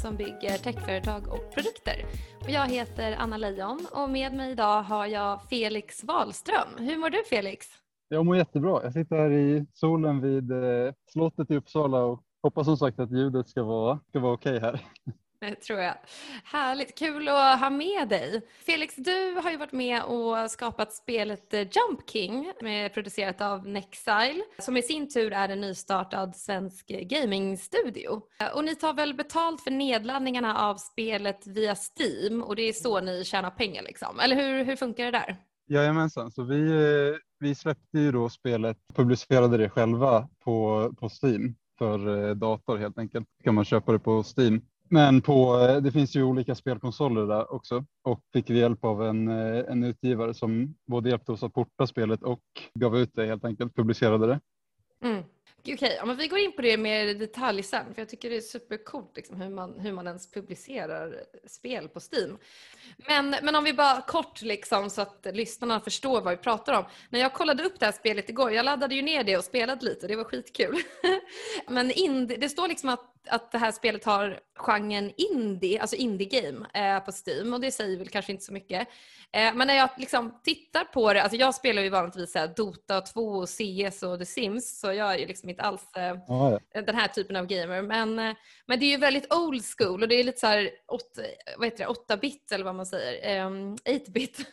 som bygger techföretag och produkter. Och jag heter Anna Leijon och med mig idag har jag Felix Wahlström. Hur mår du Felix? Jag mår jättebra. Jag sitter här i solen vid eh, slottet i Uppsala och hoppas som sagt att ljudet ska vara, ska vara okej okay här. Det tror jag. Härligt, kul att ha med dig. Felix, du har ju varit med och skapat spelet eh, Jump King, producerat av Nexile, som i sin tur är en nystartad svensk gamingstudio. Eh, och ni tar väl betalt för nedladdningarna av spelet via Steam och det är så ni tjänar pengar liksom, eller hur, hur funkar det där? Jajamensan, så vi, eh, vi släppte ju då spelet, publicerade det själva på, på Steam för dator helt enkelt. Kan man köpa det på Steam men på, eh, det finns ju olika spelkonsoler där också och fick vi hjälp av en, eh, en utgivare som både hjälpte oss att porta spelet och gav ut det helt enkelt, publicerade det. Mm. Okej, okay, ja, vi går in på det mer i detalj sen för jag tycker det är supercoolt liksom, hur, man, hur man ens publicerar spel på Steam. Men, men om vi bara kort liksom, så att lyssnarna förstår vad vi pratar om. När jag kollade upp det här spelet igår, jag laddade ju ner det och spelade lite, det var skitkul. men in, det står liksom att, att det här spelet har genren indie, alltså indie game eh, på Steam och det säger väl kanske inte så mycket. Eh, men när jag liksom tittar på det, alltså jag spelar ju vanligtvis här, Dota 2, CS och The Sims så jag är ju liksom inte alls eh, ja, ja. den här typen av gamer. Men, eh, men det är ju väldigt old school och det är lite så här 8-bit eller vad man säger, 8-bit.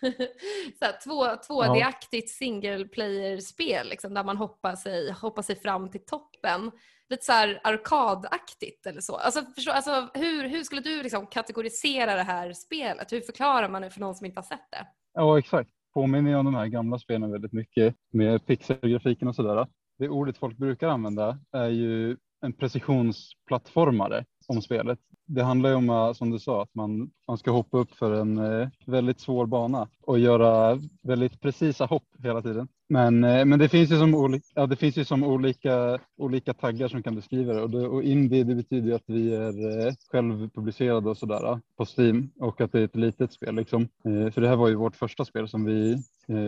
så 2D-aktigt single player-spel liksom, där man hoppar sig, hoppar sig fram till toppen lite så här arkadaktigt eller så. Alltså, förstå, alltså, hur, hur skulle du liksom kategorisera det här spelet? Hur förklarar man det för någon som inte har sett det? Ja, exakt. Påminner om de här gamla spelen väldigt mycket med pixelgrafiken och sådär. Det ordet folk brukar använda är ju en precisionsplattformare om spelet. Det handlar ju om, eh, som du sa, att man, man ska hoppa upp för en eh, väldigt svår bana och göra väldigt precisa hopp hela tiden. Men, eh, men det finns ju som, oli ja, det finns ju som olika, olika taggar som kan beskriva det och, det, och indie det betyder att vi är eh, självpublicerade och sådär eh, på Steam och att det är ett litet spel liksom. För det här var ju vårt första spel som vi,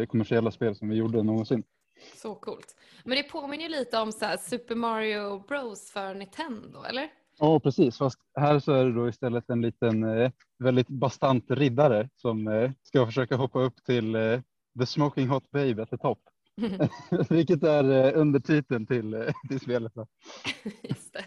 kommersiella spel som vi gjorde någonsin. Så coolt. Men det påminner ju lite om så Super Mario Bros för Nintendo, eller? Ja, precis. Fast här så är det då istället en liten eh, väldigt bastant riddare som eh, ska försöka hoppa upp till eh, The Smoking Hot Babe at the top. Vilket är undertiteln till, till spelet. Just det.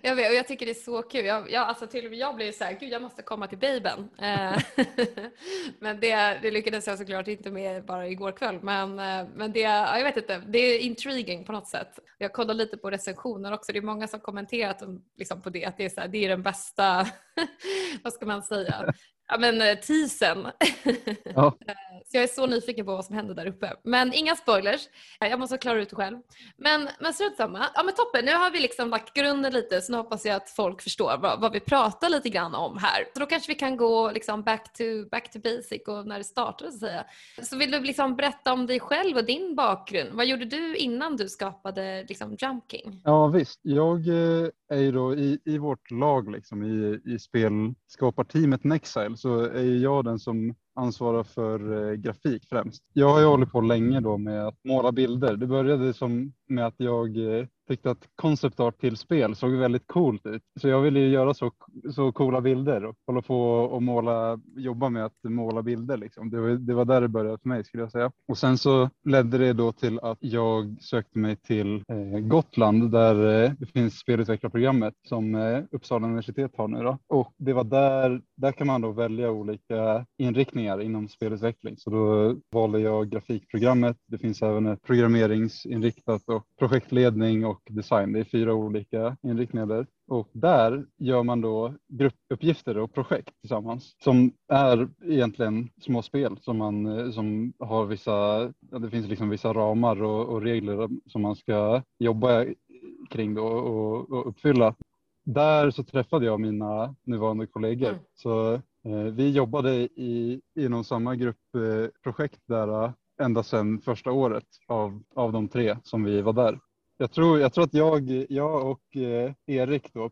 Jag vet och jag tycker det är så kul. Jag, jag, alltså till och med jag blev så här, gud jag måste komma till babyn. Eh, men det, det lyckades jag såklart inte med bara igår kväll. Men, eh, men det, jag vet inte, det är intriguing på något sätt. Jag kollade lite på recensioner också. Det är många som kommenterat liksom på det, att det är, så här, det är den bästa, vad ska man säga, Ja men eh, teasern. Ja. så jag är så nyfiken på vad som händer där uppe. Men inga spoilers. Jag måste klara ut det själv. Men, men strunt samma. Ja men toppen, nu har vi liksom lagt grunden lite så nu hoppas jag att folk förstår vad, vad vi pratar lite grann om här. Så då kanske vi kan gå liksom back, to, back to basic och när det startade så att säga. Så vill du liksom berätta om dig själv och din bakgrund. Vad gjorde du innan du skapade liksom Jump King? Ja visst, jag eh, är ju då i, i vårt lag liksom i, i spelskaparteamet Nexile så är jag den som ansvarar för eh, grafik främst. Jag har ju hållit på länge då med att måla bilder. Det började som med att jag eh, tyckte att konceptart till spel såg väldigt coolt ut. Så jag ville ju göra så, så coola bilder och hålla på och måla, jobba med att måla bilder. Liksom. Det, var, det var där det började för mig skulle jag säga. Och sen så ledde det då till att jag sökte mig till eh, Gotland där eh, det finns spelutvecklarprogrammet som eh, Uppsala universitet har nu då. Och det var där, där kan man då välja olika inriktningar inom spelutveckling. Så då valde jag grafikprogrammet. Det finns även ett programmeringsinriktat och projektledning och design. Det är fyra olika inriktningar där. Och där gör man då gruppuppgifter och projekt tillsammans som är egentligen små spel som, man, som har vissa, det finns liksom vissa ramar och, och regler som man ska jobba kring då och, och, uppfylla. Där så träffade jag mina nuvarande kollegor. Mm. Så eh, vi jobbade i, inom samma gruppprojekt eh, där ända sedan första året av, av de tre som vi var där. Jag tror, jag tror att jag, jag och eh, Erik, då,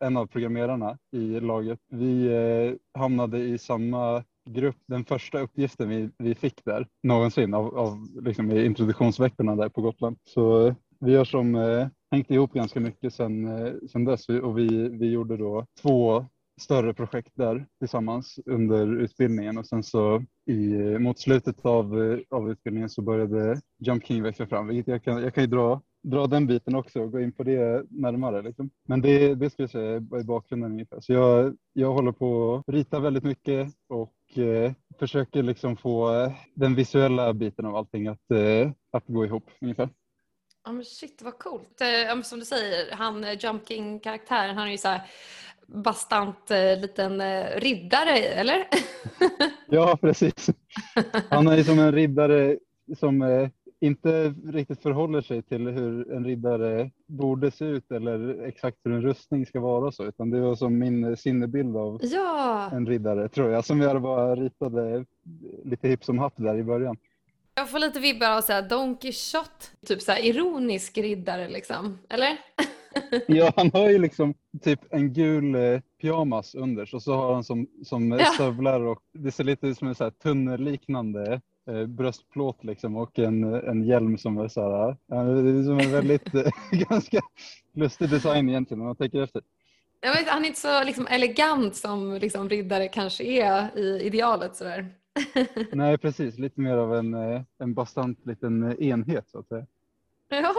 en av programmerarna i laget, vi eh, hamnade i samma grupp, den första uppgiften vi, vi fick där någonsin av, av liksom i introduktionsveckorna där på Gotland. Så eh, vi har som eh, hängt ihop ganska mycket sedan eh, dess och vi, vi gjorde då två större projekt där tillsammans under utbildningen och sen så i, mot slutet av, av utbildningen så började Jump King växa fram, vilket jag kan, jag kan ju dra, dra den biten också och gå in på det närmare. Liksom. Men det, det skulle jag säga är bakgrunden ungefär. Så jag, jag håller på att rita väldigt mycket och eh, försöker liksom få den visuella biten av allting att, eh, att gå ihop ungefär. Ja men shit vad coolt. Eh, som du säger, han Jump King-karaktären, han är ju så här bastant eh, liten eh, riddare, eller? ja, precis. Han är som en riddare som eh, inte riktigt förhåller sig till hur en riddare borde se ut eller exakt hur en rustning ska vara så, utan det var som min sinnebild av ja. en riddare tror jag, som jag bara ritade lite hipp som happ där i början. Jag får lite vibbar av så här Don Quijote, typ så här ironisk riddare liksom, eller? ja, han har ju liksom typ en gul eh, pyjamas under och så har han som, som ja. stövlar och det ser lite ut som en så här tunnelliknande eh, bröstplåt liksom och en, en hjälm som är så här, ja, det är som en väldigt eh, ganska lustig design egentligen om man tänker efter. Jag vet, han är inte så liksom, elegant som liksom, riddare kanske är i idealet sådär. Nej precis, lite mer av en, eh, en bastant liten enhet så att säga. Ja,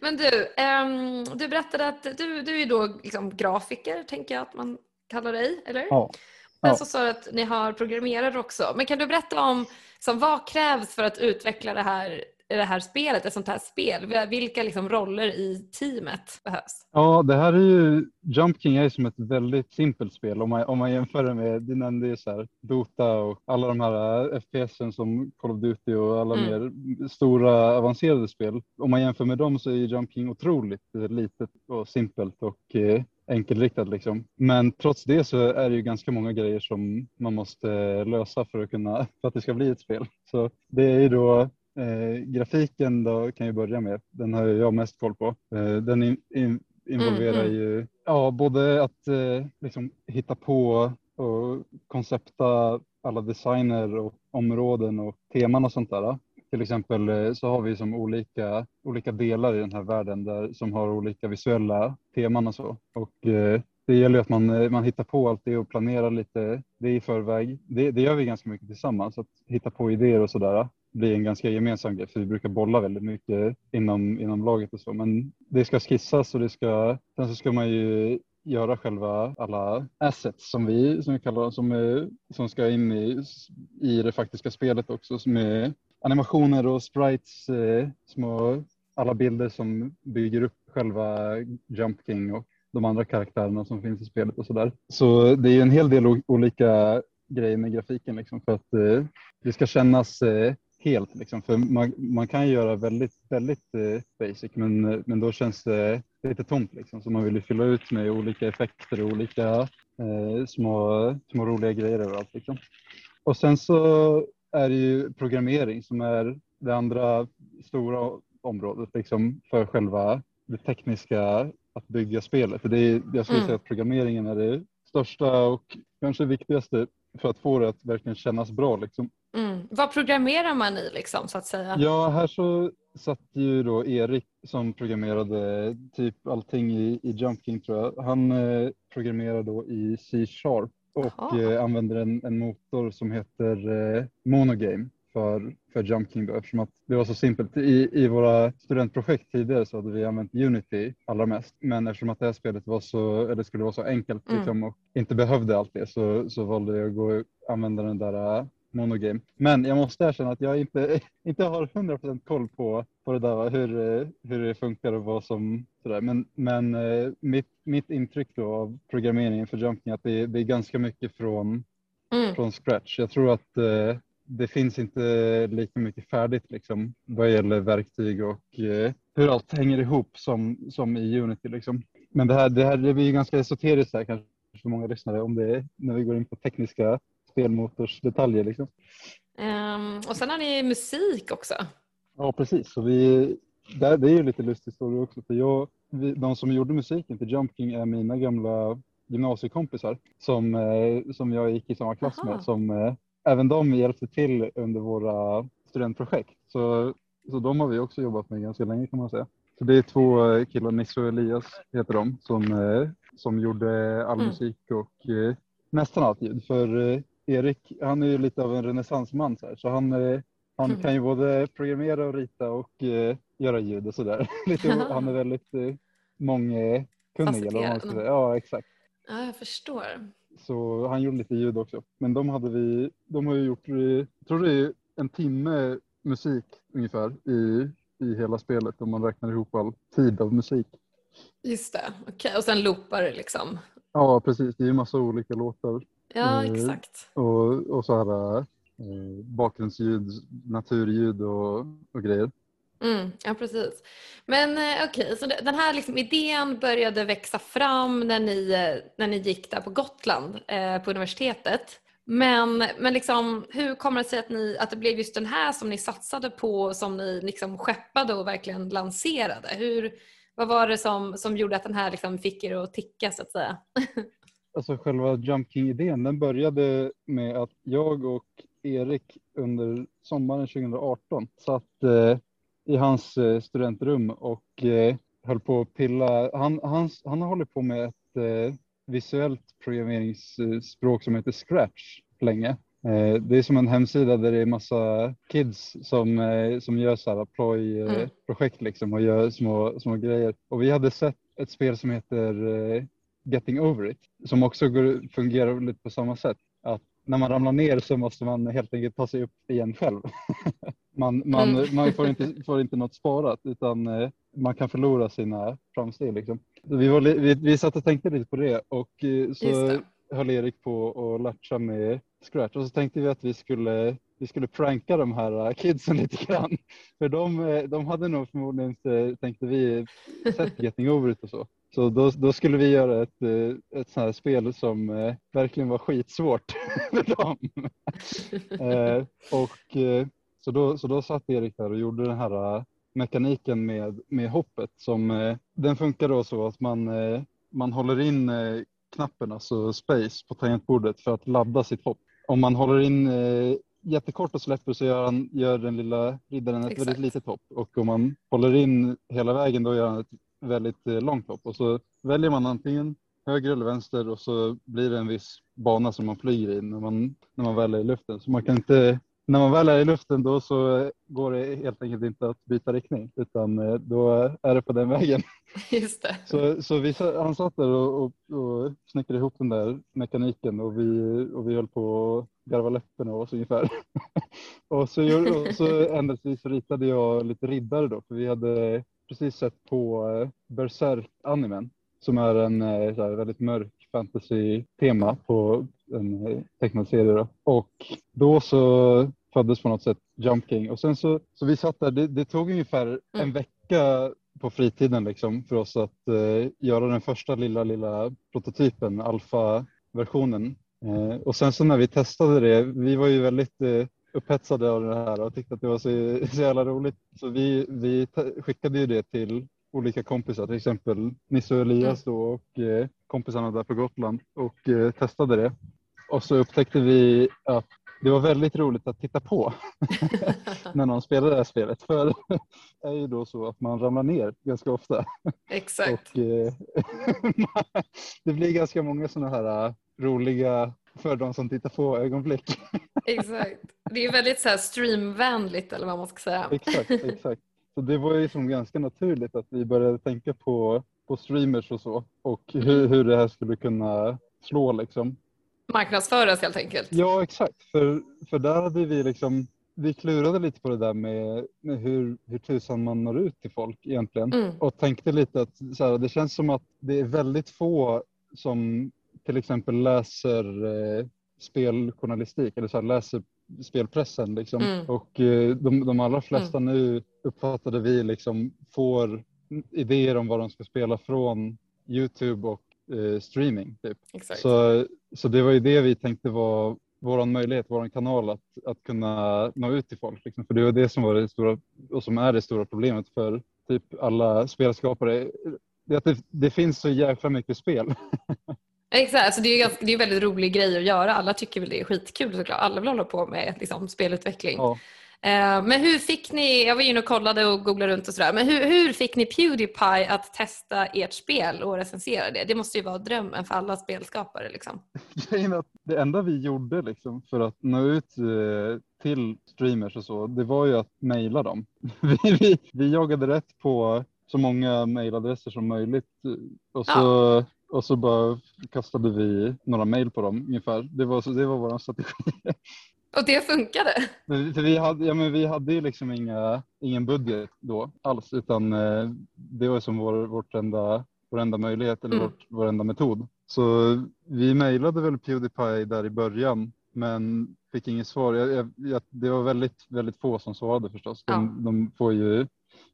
men du, um, du berättade att du, du är då liksom grafiker, tänker jag att man kallar dig, eller? Ja. Men ja. så sa du att ni har programmerare också. Men kan du berätta om så, vad krävs för att utveckla det här det här spelet, ett sånt här spel? Vilka liksom roller i teamet behövs? Ja, det här är ju, Jump King är som ett väldigt simpelt spel om man, om man jämför det med, du nämnde ju så här, Dota och alla de här eh, FPSen som Call of Duty och alla mm. mer stora avancerade spel. Om man jämför med dem så är Jump King otroligt litet och simpelt och eh, enkelriktat liksom. Men trots det så är det ju ganska många grejer som man måste lösa för att kunna, för att det ska bli ett spel. Så det är ju då Eh, grafiken då kan jag börja med. Den har jag mest koll på. Eh, den in, in, involverar mm, mm. ju ja, både att eh, liksom, hitta på och koncepta alla designer och områden och teman och sånt där. Till exempel eh, så har vi som olika, olika delar i den här världen där, som har olika visuella teman och så. Och eh, det gäller att man, man hittar på allt det och planerar lite det i förväg. Det, det gör vi ganska mycket tillsammans, att hitta på idéer och sådär bli en ganska gemensam grej för vi brukar bolla väldigt mycket inom, inom laget och så. Men det ska skissas och det ska, sen så ska man ju göra själva alla assets som vi, som vi kallar dem, som, är, som ska in i, i det faktiska spelet också, som är animationer och sprites, eh, små, alla bilder som bygger upp själva Jump King och de andra karaktärerna som finns i spelet och sådär. Så det är en hel del olika grejer med grafiken liksom för att eh, det ska kännas eh, helt. Liksom. För man, man kan göra väldigt, väldigt eh, basic men, men då känns det lite tomt. Liksom. Så man vill ju fylla ut med olika effekter och olika eh, små, små roliga grejer överallt. Liksom. Och sen så är det ju programmering som är det andra stora området liksom, för själva det tekniska att bygga spelet. För det är, jag skulle mm. säga att programmeringen är det största och kanske viktigaste för att få det att verkligen kännas bra. Liksom. Mm. Vad programmerar man i liksom så att säga? Ja, här så satt ju då Erik som programmerade typ allting i, i Jump King tror jag. Han eh, programmerar då i C-sharp och eh, använder en, en, motor som heter eh, Monogame för, för Jump King då, eftersom att det var så simpelt. I, I våra studentprojekt tidigare så hade vi använt Unity allra mest, men eftersom att det här spelet var så, eller skulle vara så enkelt mm. liksom, och inte behövde allt det så, så valde jag att gå använda den där uh, monogame. Men jag måste erkänna att jag inte, inte har 100% koll på, på det där, hur, uh, hur det funkar och vad som sådär. Men, men uh, mitt, mitt intryck då av programmeringen för Jumping är att det, det är ganska mycket från, mm. från scratch. Jag tror att uh, det finns inte lika mycket färdigt liksom, vad gäller verktyg och eh, hur allt hänger ihop som, som i Unity. Liksom. Men det här, det här det blir ganska esoteriskt här kanske för många lyssnare om det när vi går in på tekniska spelmotorsdetaljer. Liksom. Um, och sen har ni musik också. Ja precis, så vi, det, det är ju lite lustig historia också för jag, vi, de som gjorde musiken till Jump King är mina gamla gymnasiekompisar som, eh, som jag gick i samma klass Aha. med som eh, även de hjälpte till under våra studentprojekt. Så, så de har vi också jobbat med ganska länge kan man säga. Så det är två killar, Nisse och Elias heter de, som, eh, som gjorde all Mm. musik och eh, nästan allt ljud. För eh, Erik, han är ju lite av en renässansman så, här, så han, eh, han Mm. kan ju både programmera och rita och eh, göra ljud och sådär. Han är väldigt eh, mångkunnig. Eller vad man ska Facetterad. säga. Ja, exakt. Ja, jag förstår. Så han gjorde lite ljud också. Men de hade vi, de har ju gjort, eh, jag tror det är en timme musik ungefär i, i hela spelet om man räknar ihop all tid av musik. Just det. Okej, och sen loopar det liksom. Ja, precis. Det är ju massa olika låtar Ja, Mm. exakt. och, och så här eh, bakgrundsljud, naturljud och, och grejer. Mm, ja, precis. Men eh, okej, så det- den här liksom, idén började växa fram när ni, eh, när ni gick där på Gotland eh, på universitetet. Men, men liksom, hur kommer det sig att, ni, att det blev just den här som ni satsade på, som ni liksom skeppade och verkligen lanserade? Hur, vad var det som, som gjorde att den här liksom fick er att ticka så att säga? Alltså själva Jump King-idén den började med att jag och Erik under sommaren 2018 satt eh, i hans eh, studentrum och eh, höll på att pilla. Han, han, han har hållit på med ett eh, visuellt programmeringsspråk som heter Scratch länge. Eh, det är som en hemsida där det är massa kids som, eh, som gör så här Mm. ploj-projekt liksom och gör små, små grejer. Och vi hade sett ett spel som heter eh, Getting Over It som också går, fungerar lite på samma sätt. Att när man ramlar ner så måste man helt enkelt ta sig upp igen själv. man man, Mm. man får, inte, får inte något sparat utan eh, man kan förlora sina framsteg. Liksom. Vi, var, vi, vi satt och tänkte lite på det och eh, så det. höll Erik på att latcha med Scratch och så tänkte vi att vi skulle, vi skulle pranka de här eh, kidsen lite grann. För de, de hade nog förmodligen inte, tänkte vi, sett Getting Over It och så. Så då, då skulle vi göra ett, eh, ett sånt här spel som eh, verkligen var skitsvårt för dem. eh, och, så, då, så då satt Erik där och gjorde den här mekaniken med, med hoppet. Som, den funkar då så att man, man håller in knappen, alltså space, på tangentbordet för att ladda sitt hopp. Om man håller in jättekort och släpper så gör, han, gör den lilla riddaren ett Exakt. väldigt litet hopp. Och om man håller in hela vägen då gör han ett väldigt eh, långt hopp. Och så väljer man antingen höger eller vänster och så blir det en viss bana som man flyger i när man, när man väl är i luften. Så man kan inte, när man väl är i luften då så går det helt enkelt inte att byta riktning utan eh, då är det på den vägen. Just det. Så, så vi, han satt där och, och, och snickrade ihop den där mekaniken och vi, och vi höll på att garva läppen av oss ungefär. och så, gjorde- och så ritade jag lite riddare då för vi hade precis sett på eh, Berserk-animen som är en eh, här, väldigt mörk fantasy-tema på en eh, tecknad serie. Då. Och då så föddes på något sätt Jump King och sen så, så vi satt där, det, det tog ungefär en Mm. vecka på fritiden liksom för oss att eh, göra den första lilla, lilla prototypen, alfa-versionen. Eh, och sen så när vi testade det, vi var ju väldigt eh, upphetsade av det här och tyckte att det var så, så jävla roligt. Så vi, vi skickade ju det till olika kompisar, till exempel Nisse och Elias då och eh, kompisarna där på Gotland och eh, testade det. Och så upptäckte vi att det var väldigt roligt att titta på när någon spelade det här spelet. För det är ju då så att man ramlar ner ganska ofta. Exakt. Och, eh, det blir ganska många sådana här eh, roliga för de som tittar på ögonblick. Exakt. Det är väldigt så här streamvänligt eller vad man ska säga. exakt, exakt. Så det var ju som ganska naturligt att vi började tänka på, på streamers och så och hur, hur det här skulle kunna slå liksom. Marknadsföras helt enkelt. Ja, exakt. För, för där hade vi liksom, vi klurade lite på det där med, med hur, hur tusan man når ut till folk egentligen. Mm. Och tänkte lite att så här, det känns som att det är väldigt få som till exempel läser eh, speljournalistik eller så här, läser spelpressen. Liksom. Mm. Och eh, de, de allra flesta nu uppfattade vi liksom får idéer om vad de ska spela från Youtube och eh, streaming. Typ. Exakt. Så, så det var ju det vi tänkte var vår möjlighet, vår kanal att, att kunna nå ut till folk. Liksom. För det var det som var det stora och som är det stora problemet för typ alla spelskapare. Det, det, det finns så jäkla mycket spel. Exakt, alltså det är ju ganska, det är en väldigt rolig grej att göra. Alla tycker väl det är skitkul såklart. Alla vill hålla på med liksom, spelutveckling. Ja, Eh, men hur fick ni, jag var inne och kollade och googlade runt och sådär, men hur, hur fick ni Pewdiepie att testa ert spel och recensera det? Det måste ju vara drömmen för alla spelskapare liksom. det enda vi gjorde liksom för att nå ut eh, till streamers och så, det var ju att mejla dem. Vi, vi, vi jagade rätt på så många mejladresser som möjligt och så, ja. Och så bara kastade vi några mejl på dem ungefär. Det var, det var vår strategi. Och det funkade? För vi, hade, ja, men vi hade ju liksom inga, ingen budget då alls utan eh, det var som vår, vårt enda, vår enda möjlighet eller mm. vårt, vår enda metod. Så vi mejlade väl Pewdiepie där i början men fick inget svar. Jag, jag, det var väldigt, väldigt få som svarade förstås. De, ja. de får ju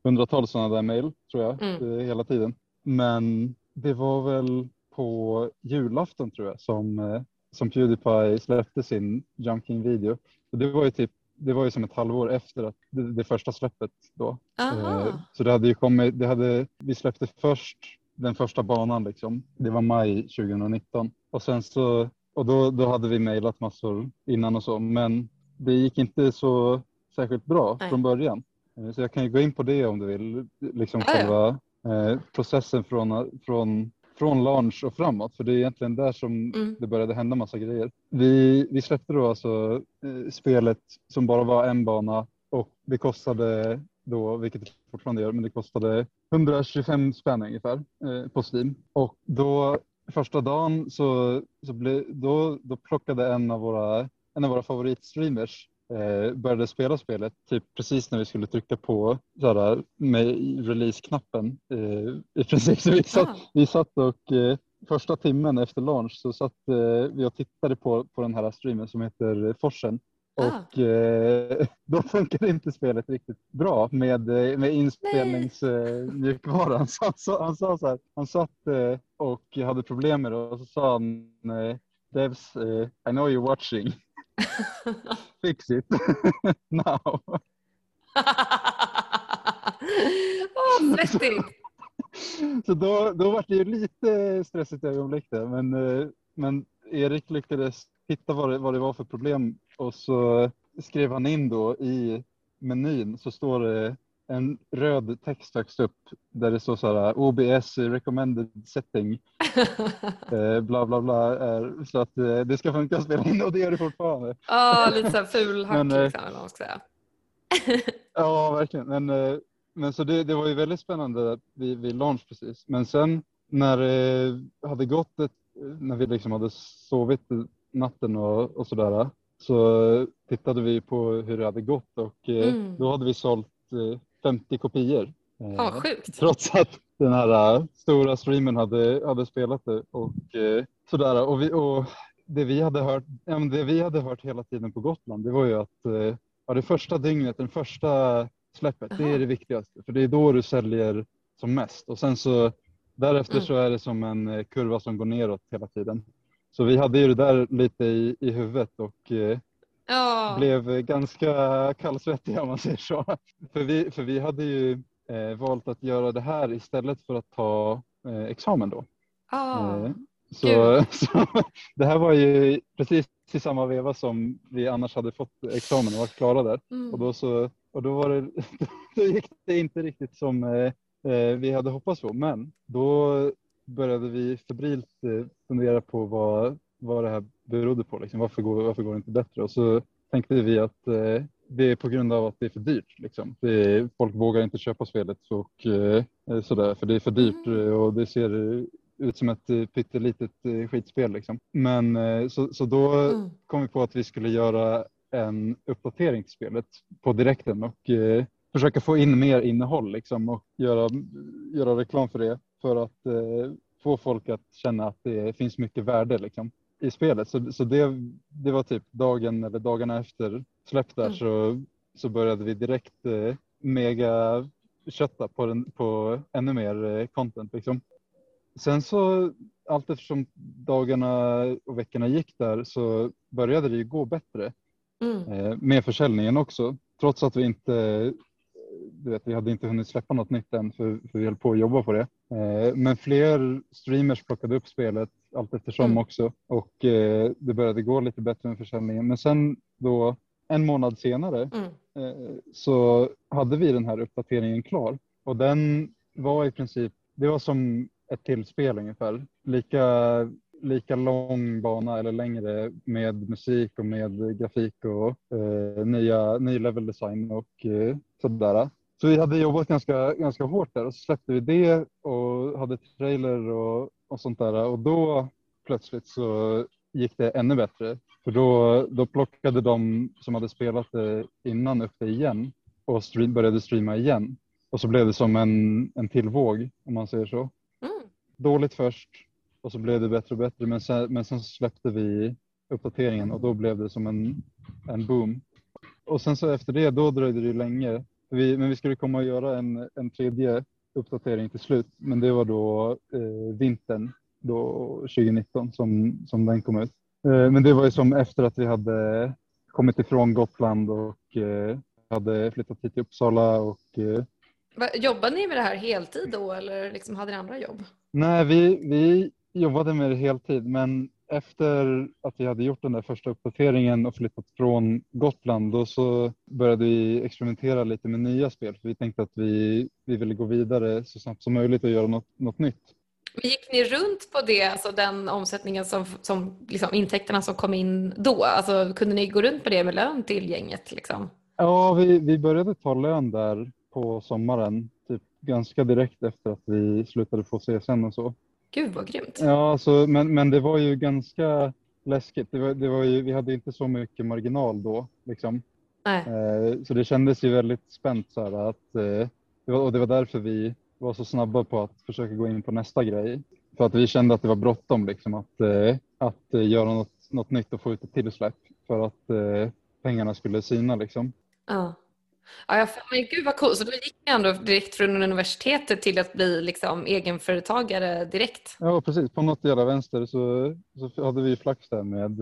hundratals sådana där mejl tror jag mm. Eh, hela tiden. Men det var väl på julafton tror jag som, eh, som Pewdiepie släppte sin Junking-video. Det var ju typ det var ju som ett halvår efter att det, det första släppet då. Eh, så det hade ju kommit, det hade, vi släppte först den första banan liksom. Det var maj 2019 och sen så och då, då hade vi mejlat massor innan och så, men det gick inte så särskilt bra Nej. från början. Eh, så jag kan ju gå in på det om du vill, liksom själva processen från, från, från launch och framåt, för det är egentligen där som mm. det började hända massa grejer. Vi, vi släppte då alltså eh, spelet som bara var en bana och det kostade då, vilket det fortfarande gör, men det kostade 125 spänn ungefär eh, på Steam. Och då första dagen så, så ble, då, då plockade en av våra, en av våra favoritstreamers eh, började spela spelet typ precis när vi skulle trycka på sådär, med release-knappen. Eh, I princip. Så vi satt, ah. vi satt och eh, första timmen efter launch så satt eh, vi och tittade på, på den här streamen som heter Forsen. Ah. Och eh, då funkar inte spelet riktigt bra med, eh, med inspelningsmjukvaran. Så han, sa, han sa så här, han satt och hade problem med det och så sa han Devs, I know you're watching. Fix it now. Åh, svettigt. Så då, då var det ju lite stressigt ögonblick där, men, eh, men Erik lyckades hitta vad det, vad det var för problem och så skrev han in då i menyn så står det en röd text högst upp där det står så här OBS recommended setting eh, bla bla bla är, så att eh, det ska funka att spela in och det gör det fortfarande. Ja, oh, lite så här fulhack men, eh, liksom, eller vad man ska säga. ja, verkligen. Men, eh, men så det, det var ju väldigt spännande vid, vid launch precis. Men sen när det hade gått ett, när vi liksom hade sovit natten och, och sådär så tittade vi på hur det hade gått och eh, mm. då hade vi sålt 50 eh, kopior. Ja, sjukt. Trots att den här eh, stora streamen hade, hade spelat det och sådär. Och, vi, och det, vi hade hört, det vi hade hört hela tiden på Gotland det var ju att ja, det första dygnet, den första släppet, Aha. det är det viktigaste. För det är då du säljer som mest och sen så därefter mm. så är det som en kurva som går neråt hela tiden. Så vi hade ju det där lite i, i huvudet och eh, oh. blev ganska kallsvettiga om man säger så. För vi, för vi hade ju eh, valt att göra det här istället för att ta eh, examen då. Oh. Så, så, det här var ju precis i samma veva som vi annars hade fått examen och varit klara där. Mm. Och, då så, och då, var det, då gick det inte riktigt som eh, eh, vi hade hoppats på. Men då började vi febrilt eh, fundera på vad, vad det här berodde på. Liksom. Varför, går, varför går det inte bättre? Och så tänkte vi att eh, det är på grund av att det är för dyrt. Liksom. Är, folk vågar inte köpa spelet och, eh, sådär, för det är för dyrt mm. eh, och det ser ut som ett eh, pyttelitet skitspel. Liksom. Men så, så då mm. kom vi på att vi skulle göra en uppdatering till spelet på direkten och eh, försöka få in mer innehåll liksom, och göra, göra reklam för det för att eh, få folk att känna att det finns mycket värde liksom, i spelet. Så, så det, det var typ dagen eller dagarna efter släpp där mm. så, så började vi direkt eh, mega kötta på, den, på ännu mer eh, content. Liksom. Sen så allt eftersom dagarna och veckorna gick där så började det ju gå bättre mm. eh, med försäljningen också. Trots att vi inte du vet, vi hade inte hunnit släppa något nytt än för, för vi höll på att jobba på det. Eh, men fler streamers plockade upp spelet allt eftersom mm. också och eh, det började gå lite bättre med försäljningen. Men sen då en månad senare Mm. eh, så hade vi den här uppdateringen klar och den var i princip, det var som ett till spel ungefär. Lika, lika lång bana eller längre med musik och med grafik och eh, nya, ny level design och eh, sådär. Så vi hade jobbat ganska, ganska hårt där och så släppte vi det och hade trailer och, och sånt där och då plötsligt så gick det ännu bättre. För då, då plockade de som hade spelat det innan upp det igen och stream, började streama igen. Och så blev det som en, en till våg om man säger så. Mm. Dåligt först och så blev det bättre och bättre men sen, men sen släppte vi uppdateringen och då blev det som en, en boom. Och sen så efter det då dröjde det länge. Vi, men vi skulle komma och göra en, en tredje uppdatering till slut men det var då eh, vintern då 2019 som, som den kom ut. Eh, men det var ju som efter att vi hade kommit ifrån Gotland och eh, hade flyttat hit till Uppsala och eh, Jobbade ni med det här heltid då eller liksom hade ni andra jobb? Nej, vi, vi jobbade med det heltid, men efter att vi hade gjort den där första uppdateringen och flyttat från Gotland, då så började vi experimentera lite med nya spel. För vi tänkte att vi, vi ville gå vidare så snabbt som möjligt och göra något, något nytt. Men gick ni runt på det, alltså den omsättningen som, som liksom intäkterna som kom in då? Alltså kunde ni gå runt på det med lön till gänget liksom? Ja, vi, vi började ta lön där på sommaren, typ ganska direkt efter att vi slutade få CSN och så. Gud vad grymt. Ja, alltså, men, men det var ju ganska läskigt. Det var, det var ju, vi hade inte så mycket marginal då. Liksom. Eh, så det kändes ju väldigt spänt. Så här, att, eh, det var, och det var därför vi var så snabba på att försöka gå in på nästa grej. För att vi kände att det var bråttom liksom, att, eh, att eh, göra något, något nytt och få ut ett till släpp. För att eh, pengarna skulle sina. Liksom. Ja. Ja, jag, men gud vad coolt. Så då gick ni ändå direkt från universitetet till att bli liksom egenföretagare direkt. Ja, precis. På något jävla vänster så, så hade vi flax där med,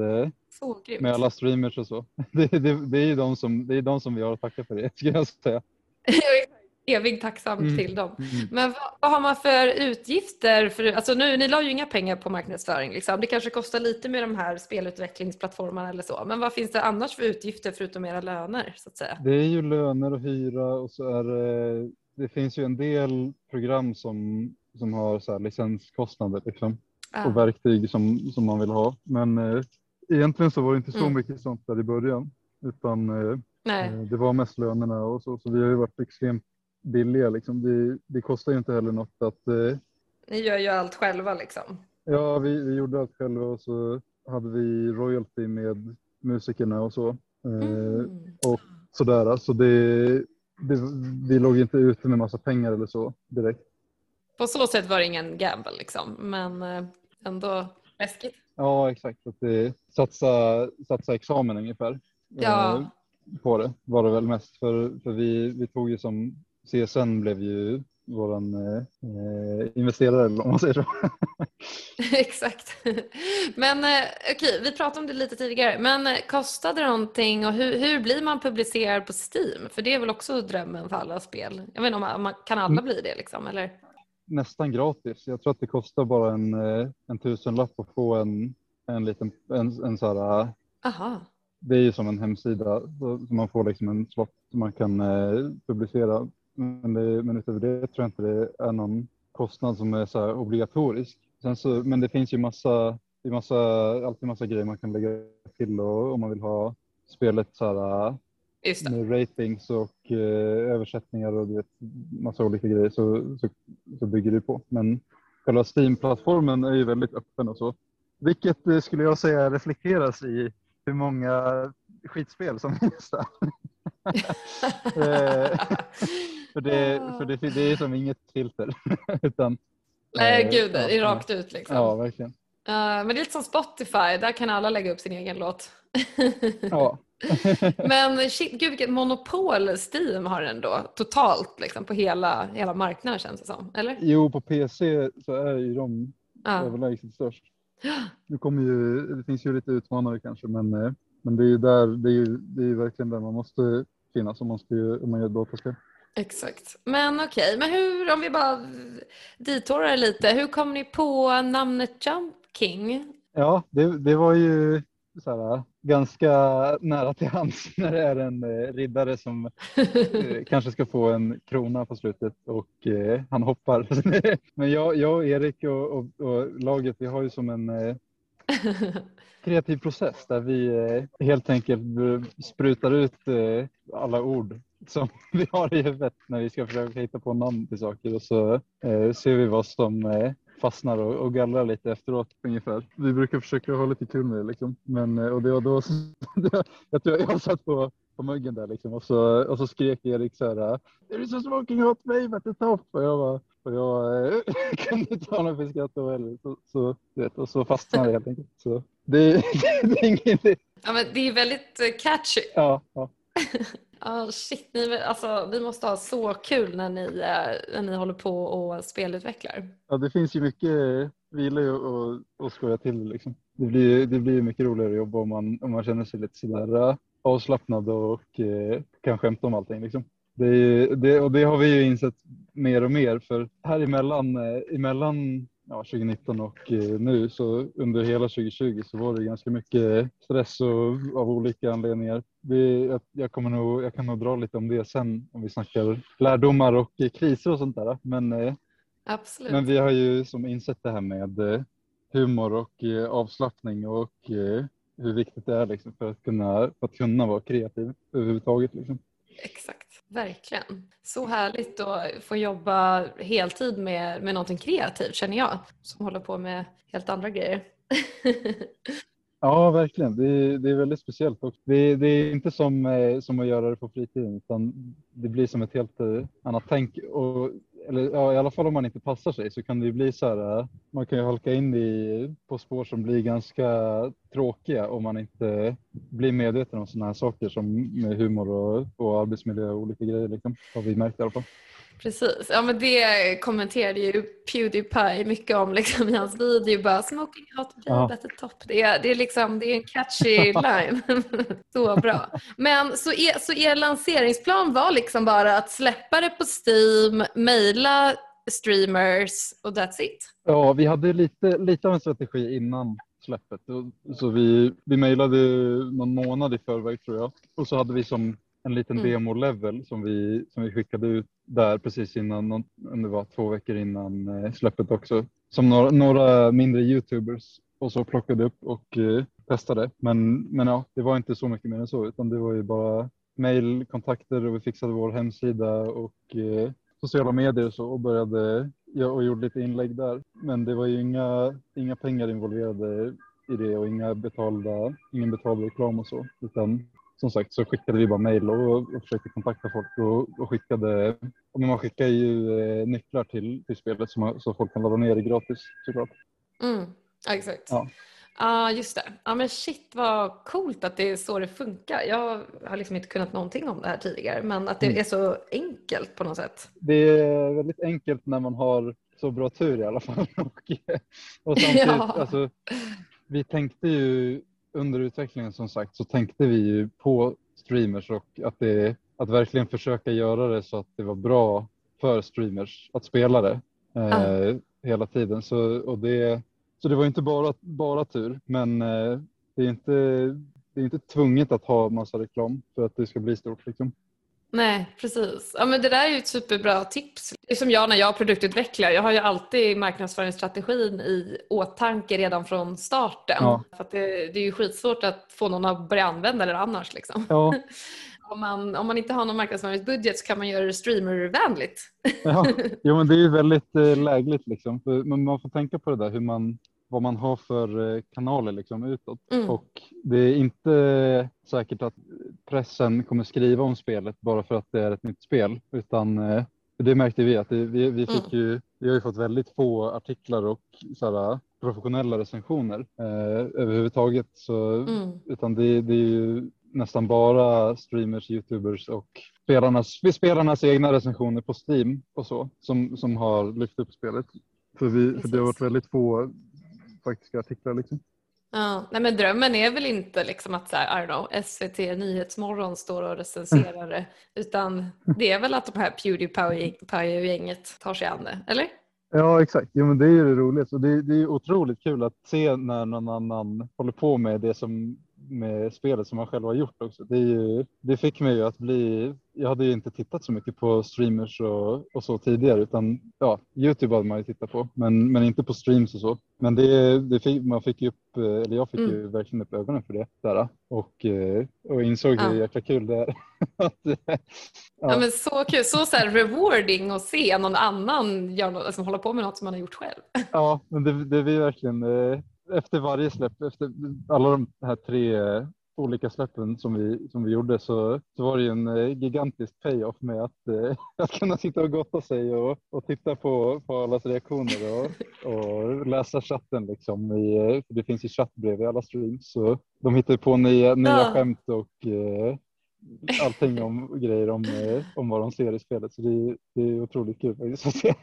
med alla streamers och så. Det, det, det är de som, det är de som vi har att tacka för det, skulle jag säga. Evigt tacksam Mm. till dem. Mm. Men vad, vad har man för utgifter? För, alltså nu, ni la ju inga pengar på marknadsföring. Liksom. Det kanske kostar lite med de här spelutvecklingsplattformarna eller så. Men vad finns det annars för utgifter förutom era löner? Så att säga? Det är ju löner och hyra och så är det, det finns ju en del program som, som har så licenskostnader liksom, Ja. och verktyg som, som man vill ha. Men eh, egentligen så var det inte så Mm. mycket sånt där i början utan eh, eh, det var mest lönerna och så. Så vi har ju varit extremt billiga liksom. Det, det kostar ju inte heller något att eh, Ni gör ju allt själva liksom. Ja, vi, vi gjorde allt själva och så hade vi royalty med musikerna och så. Eh, Mm. och sådär. Så det, det, vi låg inte ute med massa pengar eller så direkt. På så sätt var det ingen gamble liksom. Men eh, ändå läskigt. Ja, exakt. Att det, satsa, satsa examen ungefär. Ja. Eh, på det var det väl mest. För, för vi, vi tog ju som CSN blev ju våran eh, eh, investerare eller om man säger så. Exakt. Men eh, okej, vi pratade om det lite tidigare. Men eh, kostade det någonting och hur, hur blir man publicerad på Steam? För det är väl också drömmen för alla spel. Jag vet inte om man, kan alla bli det liksom, eller? Nästan gratis. Jag tror att det kostar bara en, eh, en tusenlapp att få en, en liten en, en så här, Aha. det är ju som en hemsida så man får liksom en slott som man kan eh, publicera. Men, det, men utöver det tror jag inte det är någon kostnad som är så obligatorisk. Sen så, men det finns ju massa, det är massa, alltid massa grejer man kan lägga till och, om man vill ha spelet så här, med ratings och eh, översättningar och du vet, massa olika grejer så, så, så bygger det på. Men själva Steam-plattformen är ju väldigt öppen och så. Vilket eh, skulle jag säga reflekteras i hur många skitspel som finns där. För det, för det, det är som inget filter. Utan, Nej, eh, gud, det är rakt ut liksom. Ja, verkligen. Eh, men det är lite som Spotify, där kan alla lägga upp sin egen låt. Ja. Men shit, gud vilket monopol Steam har ändå totalt liksom, på hela, hela marknaden känns det som. Eller? Jo, på PC så är ju de Ja. överlägset störst. Nu kommer ju, det finns ju lite utmanare kanske, men, eh, men det är ju där, det är ju, det är verkligen där man måste finnas om man, ska, om man gör dataspel. Exakt. Men okej, men hur, om vi bara ditårar lite, hur kom ni på namnet Jump King? Ja, det, det var ju så här, ganska nära till hands när det är en eh, riddare som eh, kanske ska få en krona på slutet och eh, han hoppar. Men jag, jag och Erik och, och, och laget, vi har ju som en eh, kreativ process där vi eh, helt enkelt sprutar ut eh, alla ord som vi har i huvudet när vi ska försöka hitta på namn till saker och så eh, ser vi vad som eh, fastnar och, och gallrar lite efteråt ungefär. Vi brukar försöka ha lite kul med det liksom. Men, eh, och det var då, jag tror jag satt på, på muggen där liksom och så, och så skrek Erik så här There is a smoking hot babe at the top och jag bara och jag eh, kunde inte ha något för skratt då heller. Så, så, vet, och så fastnade det helt enkelt. Så det, det, det är ingenting. Ja, men det är väldigt eh, catchy. Ja, ja. Oh, shit, ni, alltså, vi måste ha så kul när ni, eh, när ni håller på och spelutvecklar. Ja, det finns ju mycket, vi gillar ju att, att skoja till liksom. det. Blir, det blir mycket roligare att jobba om man, om man känner sig lite sådär eh, avslappnad och eh, kan skämta om allting. Liksom. Det, det, och det har vi ju insett mer och mer för här emellan, eh, emellan ja, 2019 och eh, nu så under hela 2020 så var det ganska mycket stress och, av olika anledningar. Det, jag, jag, kommer nog, jag kan nog dra lite om det sen om vi snackar lärdomar och kriser och sånt där. Men, eh, Absolut. men vi har ju som insett det här med humor och avslappning och hur viktigt det är liksom för, att kunna, för att kunna vara kreativ överhuvudtaget. Liksom. Exakt, verkligen. Så härligt att få jobba heltid med, med någonting kreativt känner jag som håller på med helt andra grejer. ja, verkligen. Det är, det är väldigt speciellt. Och det, det är inte som, eh, som att göra det på fritiden utan det blir som ett helt eh, annat tänk. Och eller ja, i alla fall om man inte passar sig så kan det ju bli så här. Eh, man kan ju halka in i, på spår som blir ganska tråkiga om man inte blir medveten om sådana här saker som med humor och, och arbetsmiljö och olika grejer. Liksom, har vi märkt i alla fall. Precis, ja men det kommenterade ju Pewdiepie mycket om liksom, i hans video. Bara smoking hot babe at the top. Det är, det, är liksom, det är en catchy line. så bra. Men så er, så er lanseringsplan var liksom bara att släppa det på Steam, mejla streamers och that's it? Ja, vi hade lite, lite av en strategi innan släppet. Så vi, vi mejlade någon månad i förväg tror jag. Och så hade vi som en liten mm. demo-level som vi, som vi skickade ut där precis innan, om det var två veckor innan eh, släppet också. Som några, några mindre YouTubers och så plockade upp och eh, testade. Men, men ja, det var inte så mycket mer än så utan det var ju bara mail, kontakter och vi fixade vår hemsida och eh, sociala medier och så och började ja, och gjorde lite inlägg där. Men det var ju inga, inga pengar involverade i det och inga betalda, ingen betald reklam och så utan som sagt så skickade vi bara mejl och, och försökte kontakta folk och, och skickade, och man skickar ju eh, nycklar till, till spelet så, man, så folk kan ladda ner det gratis såklart. Mm, exakt. Ja. Ja, uh, just det. Ja, men shit vad coolt att det är så det funkar. Jag har liksom inte kunnat någonting om det här tidigare, men att det mm. är så enkelt på något sätt. Det är väldigt enkelt när man har så bra tur i alla fall. och, och samtidigt, ja. alltså, vi tänkte ju under utvecklingen som sagt så tänkte vi ju på streamers och att, det, att verkligen försöka göra det så att det var bra för streamers att spela det eh, ah. hela tiden. Så, och det, så det var inte bara, bara tur, men eh, det, är inte, det är inte tvunget att ha massa reklam för att det ska bli stort. Liksom. Nej, precis. Ja, men det där är ju ett superbra tips. Det är som jag när jag produktutvecklar. Jag har ju alltid marknadsföringsstrategin i åtanke redan från starten. Ja. För det, det, är ju skitsvårt att få någon att börja använda det annars. Liksom. Ja. om, man, om man inte har någon marknadsföringsbudget så kan man göra det streamervänligt. ja. Jo, men det är ju väldigt eh, lägligt. Liksom. men man får tänka på det där hur man vad man har för eh, kanaler liksom utåt. Mm. Och det är inte säkert att pressen kommer skriva om spelet bara för att det är ett nytt spel. Utan eh, det märkte vi att det, vi, vi, fick mm. ju, vi har ju fått väldigt få artiklar och sådär, professionella recensioner eh, överhuvudtaget. Så, mm. Utan det, det är ju nästan bara streamers, youtubers och spelarnas, spelarnas egna recensioner på Steam och så som, som har lyft upp spelet. För, vi, för det har varit väldigt få faktiska artiklar. Liksom. Ja, nej men drömmen är väl inte liksom att så här, I don't know, SVT Nyhetsmorgon står och recenserar det utan det är väl att de här Pewdiepie-gänget tar sig an det, eller? Ja exakt, jo, men det är ju roligt och det, det är otroligt kul att se när någon annan håller på med det som med spelet som man själv har gjort också. Det, är ju, det fick mig ju att bli, jag hade ju inte tittat så mycket på streamers och, och så tidigare utan ja, Youtube hade man ju tittat på men, men inte på streams och så. Men det, det fick, man fick ju upp, eller jag fick mm. ju verkligen upp ögonen för det där och, och insåg ja. hur jäkla kul det är. att, ja. ja. men så kul, så, så rewarding att se någon annan gör något, alltså, hålla på med något som man har gjort själv. Ja, men det, det blir verkligen eh, efter varje släpp, efter alla de här tre eh, olika släppen som vi, som vi gjorde så, så var det ju en eh, gigantisk payoff med att, eh, att kunna sitta och gotta sig och, och titta på, på allas reaktioner och, och läsa chatten. Liksom i, det finns ju chattbrev i alla streams så de hittar på nya, nya ja. skämt och allting om grejer om, eh, om vad de ser i spelet. Så det är, det är otroligt kul faktiskt att se.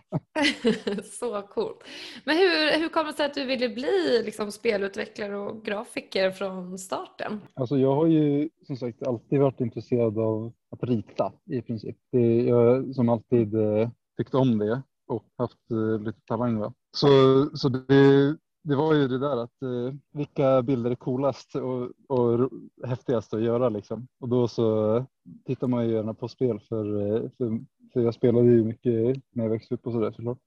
så coolt. Men hur, hur kommer det sig att du ville bli liksom, spelutvecklare och grafiker från starten? Alltså jag har ju som sagt alltid varit intresserad av att rita i princip. Det, jag som alltid eh, tyckt om det och haft eh, lite talang. Va? Så, så det, det var ju det där att eh, vilka bilder är coolast och, och häftigast att göra liksom. Och då så tittar man ju gärna på spel för, eh, för, för jag spelade ju mycket när jag växte upp och sådär såklart.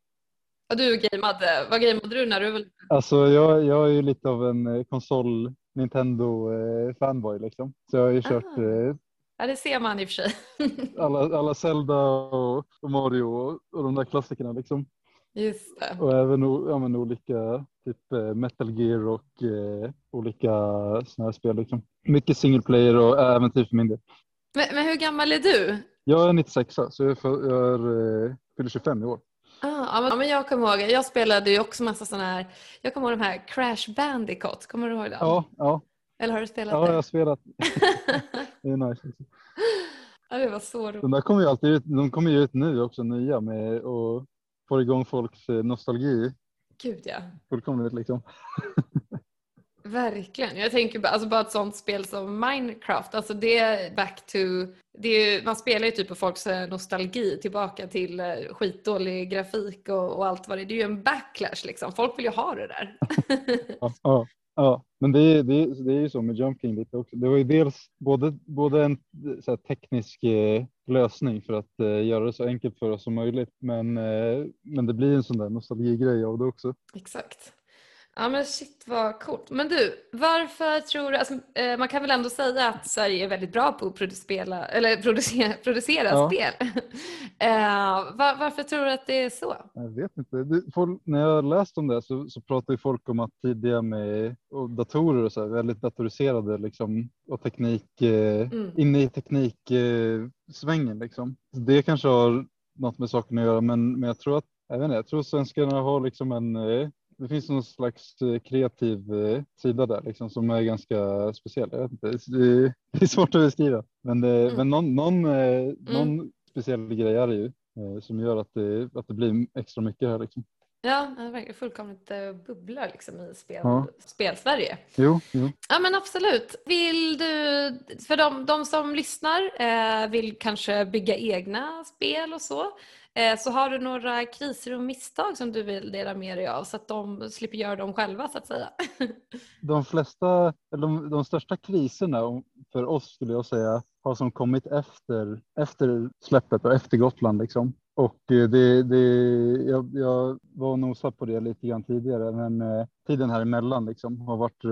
Och du gameade, vad gameade du när du var Alltså jag, jag är ju lite av en eh, konsol Nintendo eh, fanboy liksom. Så jag har ju kört ah. eh, Ja, det ser man i och för sig. alla, alla Zelda och, och Mario och, och de där klassikerna liksom. Just det. Och även ja, men olika typ eh, Metal Gear och eh, olika sådana här spel. Liksom. Mycket single player och äventyr för min del. Men, men, hur gammal är du? Jag är 96 så jag, är, jag är, eh, fyller 25 i år. Ah, ja, men jag kommer ihåg, jag spelade ju också massa sådana här, jag kommer ihåg de här Crash Bandicoot, kommer du ihåg dem? Ja, ja. Eller har du spelat ja, det? Ja, jag har spelat. det är nice. Ja, det var så roligt. De där kommer ju alltid ut, de kommer ju ut nu också, nya med och får igång folks eh, nostalgi. Gud ja. Fullkomligt liksom. Verkligen. Jag tänker bara, alltså bara ett sånt spel som Minecraft, alltså det är back to, det är, man spelar ju typ på folks eh, nostalgi tillbaka till eh, skitdålig grafik och, och allt vad det är. Det är ju en backlash liksom. Folk vill ju ha det där. ja, ja, ja, men det är, det, är, det är ju så med Jump King lite också. Det var ju dels både, både en så teknisk eh, lösning för att eh, göra det så enkelt för oss som möjligt. Men, eh, men det blir en sån där nostalgigrej av det också. Exakt. Ja men shit vad coolt. Men du, varför tror du, alltså, eh, man kan väl ändå säga att Sverige är väldigt bra på att producera, eller producera, producera ja. spel. eh, var, varför tror du att det är så? Jag vet inte. Det, folk, när jag läst om det så, så pratar ju folk om att tidiga med och datorer och så här, väldigt datoriserade liksom, och teknik, eh, mm. inne i tekniksvängen eh, liksom. Det kanske har något med saken att göra men, men jag tror att jag, vet inte, jag tror svenskarna har liksom en eh, det finns någon slags eh, kreativ eh, sida där liksom, som är ganska speciell. Jag vet inte, det, är svårt att beskriva, men, det, mm. men någon, någon, mm. någon speciell grej är det ju som gör att det, att det blir extra mycket här. Liksom. Ja, det verkar fullkomligt bubblar liksom i spel, ja. spelsverige. Jo, jo. Ja men absolut. Vill du, för de, de som lyssnar eh, vill kanske bygga egna spel och så. Eh, så har du några kriser och misstag som du vill dela med dig av så att de slipper göra dem själva så att säga? De flesta, eller de, de största kriserna för oss skulle jag säga har som kommit efter, efter släppet och efter Gotland liksom. Och eh, det, det, jag, jag var och nosade på det lite grann tidigare, men eh, tiden här emellan liksom har varit,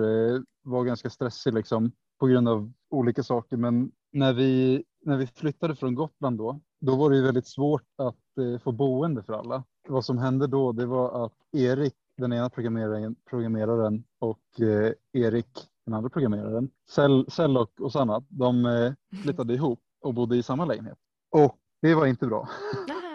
var ganska stressig liksom på grund av olika saker. Men när vi, när vi flyttade från Gotland då, då var det ju väldigt svårt att eh, få boende för alla. Vad som hände då, det var att Erik, den ena programmeraren, programmeraren och eh, Erik, den andra programmeraren, Cell, Cell och Osanna, de eh, flyttade ihop och bodde i samma lägenhet. Och det var inte bra.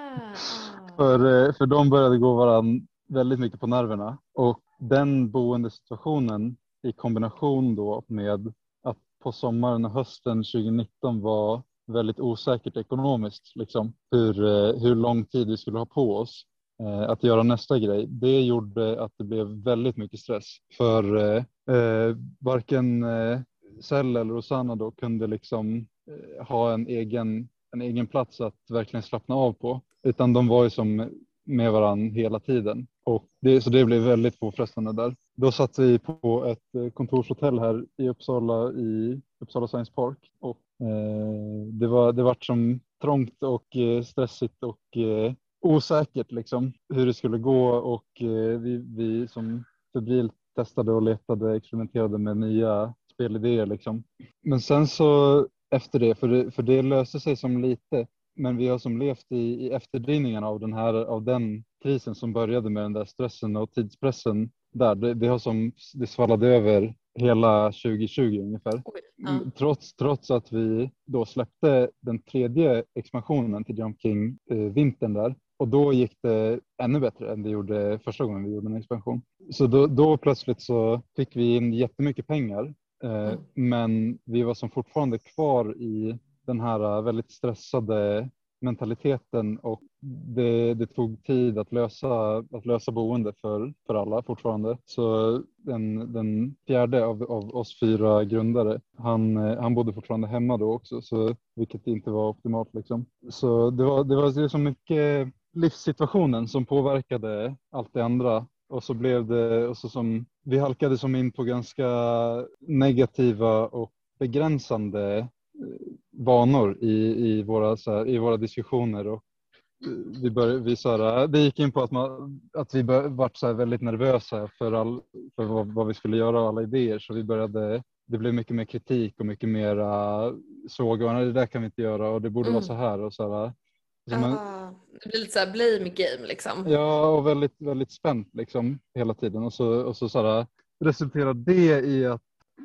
för, eh, för de började gå varandra väldigt mycket på nerverna och den boendesituationen i kombination då med att på sommaren och hösten 2019 var väldigt osäkert ekonomiskt, liksom, hur, eh, hur lång tid vi skulle ha på oss eh, att göra nästa grej. Det gjorde att det blev väldigt mycket stress för eh, eh varken eh, Cell eller Rosanna då kunde liksom eh, ha en egen, en egen plats att verkligen slappna av på, utan de var ju som med varandra hela tiden. Och det, så det blev väldigt påfrestande där. då satt vi på ett eh, kontorshotell här i Uppsala i Uppsala Science Park och eh, det var det vart som trångt och eh, stressigt och eh, osäkert liksom hur det skulle gå och eh, vi, vi som febrilt testade och letade, experimenterade med nya spelidéer liksom. Men sen så efter det, för det, för det löste sig som lite, men vi har som levt i, i efterdrivningarna av den här, av den krisen som började med den där stressen och tidspressen där. Det, det har som, det svallade över hela 2020 ungefär. Oj, ja. Mm, Trots, trots att vi då släppte den tredje expansionen till Jump King eh, vintern där och då gick det ännu bättre än det gjorde första gången vi gjorde en expansion. Så då, då plötsligt så fick vi in jättemycket pengar eh, Mm. men vi var som fortfarande kvar i den här väldigt stressade mentaliteten och det, det tog tid att lösa, att lösa boende för, för alla fortfarande. Så den, den fjärde av, av oss fyra grundare, han, han bodde fortfarande hemma då också, så, vilket inte var optimalt. Liksom. Så det var, det var så mycket livssituationen som påverkade allt det andra. Och så blev det, och så som, vi halkade som in på ganska negativa och begränsande eh, vanor i, i, våra, här, i våra diskussioner. Och vi, började, vi, så här, det gick in på att, man, att vi bör, vart så väldigt nervösa för, all, för vad, vad vi skulle göra och alla idéer. Så vi började, det blev mycket mer kritik och mycket mer såga. "Nej, Det där kan vi inte göra och det borde Mm. vara så här. Och så här. Så man, Ah, det blir lite så här blame game liksom. Ja, och väldigt, väldigt spänt liksom hela tiden. Och så, och så, så här, resulterar det i att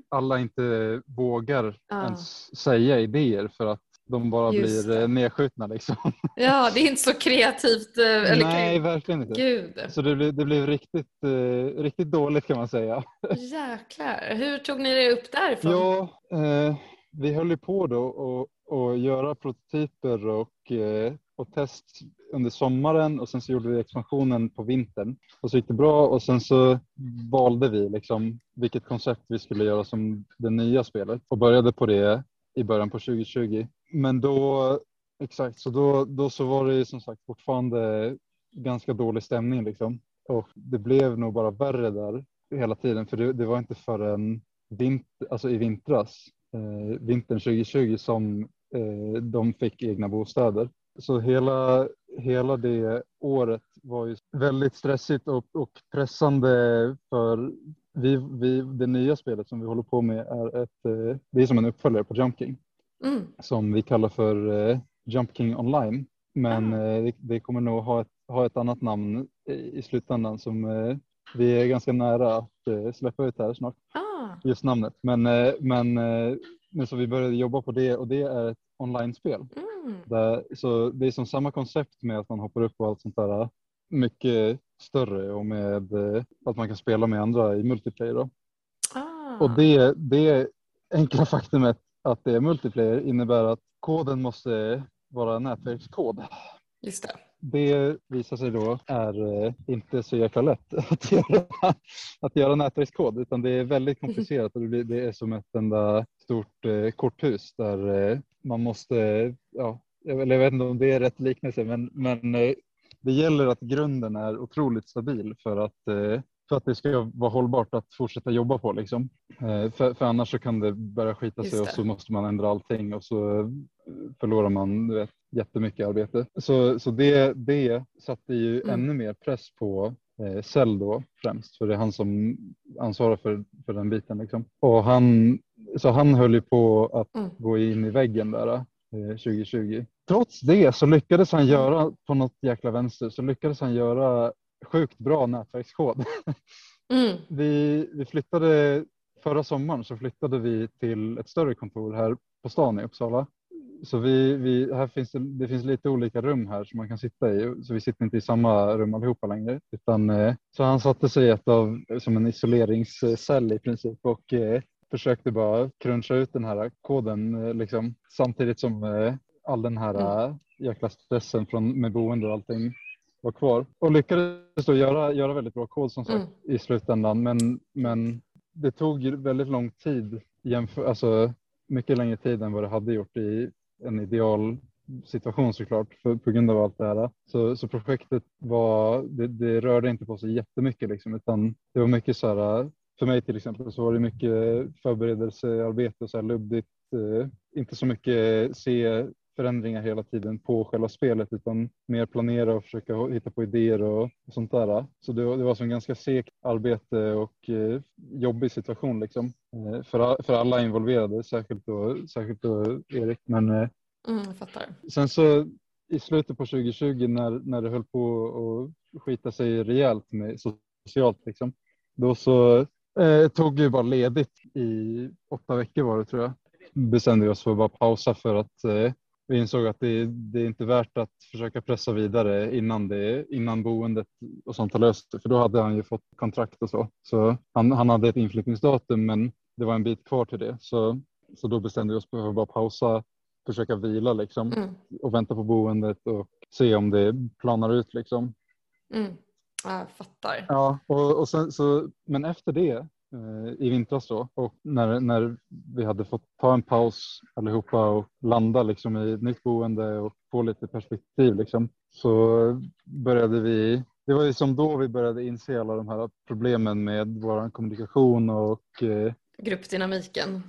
alla inte vågar Ja. ens säga idéer för att de bara Just blir det. eh, nedskjutna. Liksom. Ja, det är inte så kreativt. eh, Eller Nej, verkligen inte. Gud, Så det blev, det blev riktigt, eh, riktigt dåligt kan man säga. jäklar. Hur tog ni det upp därifrån? Ja, eh, vi höll ju på då och, och göra prototyper och, eh, och test under sommaren och sen så gjorde vi expansionen på vintern. Och så gick det bra och sen så valde vi liksom vilket koncept vi skulle göra som det nya spelet och började på det i början på 2020. Men då, exakt, så då, då så var det ju som sagt fortfarande ganska dålig stämning liksom. Och det blev nog bara värre där hela tiden för det, det var inte förrän vint, alltså i vintras, eh, vintern 2020 som eh, de fick egna bostäder. Så hela, hela det året var ju väldigt stressigt och, och pressande för vi, vi, det nya spelet som vi håller på med är ett, eh, det är som en uppföljare på Jump King Mm. som vi kallar för eh, Jump King Online. Men eh, det, det kommer nog ha ett, ha ett annat namn i, slutändan som vi är ganska nära att släppa ut här snart, Ah. just namnet. Men, men, men så vi började jobba på det och det är ett online-spel. Mm. Där, så det är som samma koncept med att man hoppar upp och allt sånt där. Mycket större och med eh, att man kan spela med andra i multiplayer. Då. Ah. Och det, det enkla faktumet att det är multiplayer innebär att koden måste vara nätverkskod. Just det. Det visar sig då är eh, inte så jäkla lätt att göra, att göra nätverkskod utan det är väldigt komplicerat och det, är som ett enda stort eh, korthus där eh, man måste, ja, jag, eller jag vet inte om det är rätt liknelse men, men det gäller att grunden är otroligt stabil för att för att det ska vara hållbart att fortsätta jobba på. Liksom. För, för annars så kan det börja skita sig och så måste man ändra allting och så förlorar man vet, jättemycket arbete. Så, så det, det satte ju Mm. ännu mer press på eh, Cell då främst, för det är han som ansvarar för, för den biten. Liksom. Och han, så han höll ju på att Mm. gå in i väggen där eh, 2020. Trots det så lyckades han göra på något jäkla vänster så lyckades han göra sjukt bra nätverkskod. Mm. Vi, vi flyttade förra sommaren så flyttade vi till ett större kontor här på stan i Uppsala. Så vi, vi, här finns det, det finns lite olika rum här som man kan sitta i. Så vi sitter inte i samma rum allihopa längre. Utan, eh, så han satte sig i ett av, som en isoleringscell i princip och eh, försökte bara cruncha ut den här koden eh, liksom, samtidigt som all den här Mm. jäkla stressen från, med boende och allting var kvar. Och lyckades då göra, göra väldigt bra kod som sagt Mm. i slutändan. Men, men det tog väldigt lång tid, jämför, alltså mycket längre tid än vad det hade gjort i en ideal situation såklart för, på grund av allt det här. Så, så projektet var, det, det rörde inte på sig jättemycket liksom, utan det var mycket så här, för mig till exempel så var det mycket förberedelsearbete och så här luddigt, eh, inte så mycket se förändringar hela tiden på själva spelet utan mer planera och försöka hitta på idéer och, och sånt där. Så det, det var som ganska segt arbete och eh, jobbig situation liksom eh, för, för alla involverade, särskilt då, särskilt då Erik. Men eh, mm, sen så i slutet på 2020 när, när det höll på att skita sig rejält med socialt liksom, då så eh, tog vi bara ledigt i åtta veckor var det tror jag bestämde vi oss för att bara pausa för att eh, vi insåg att det, det, är inte värt att försöka pressa vidare innan, det, innan boendet och sånt har löst det. För då hade han ju fått kontrakt och så. Så han, han hade ett inflyttningsdatum men det var en bit kvar till det. Så, så då bestämde vi oss för att bara pausa, försöka vila liksom mm. och vänta på boendet och se om det planar ut liksom. Mm. Jag fattar. Ja, och, och sen, så, men efter det i vintras då och när, när vi hade fått ta en paus allihopa och landa liksom i ett nytt boende och få lite perspektiv liksom, så började vi det var ju som då vi började inse alla de här problemen med vår kommunikation och eh, gruppdynamiken.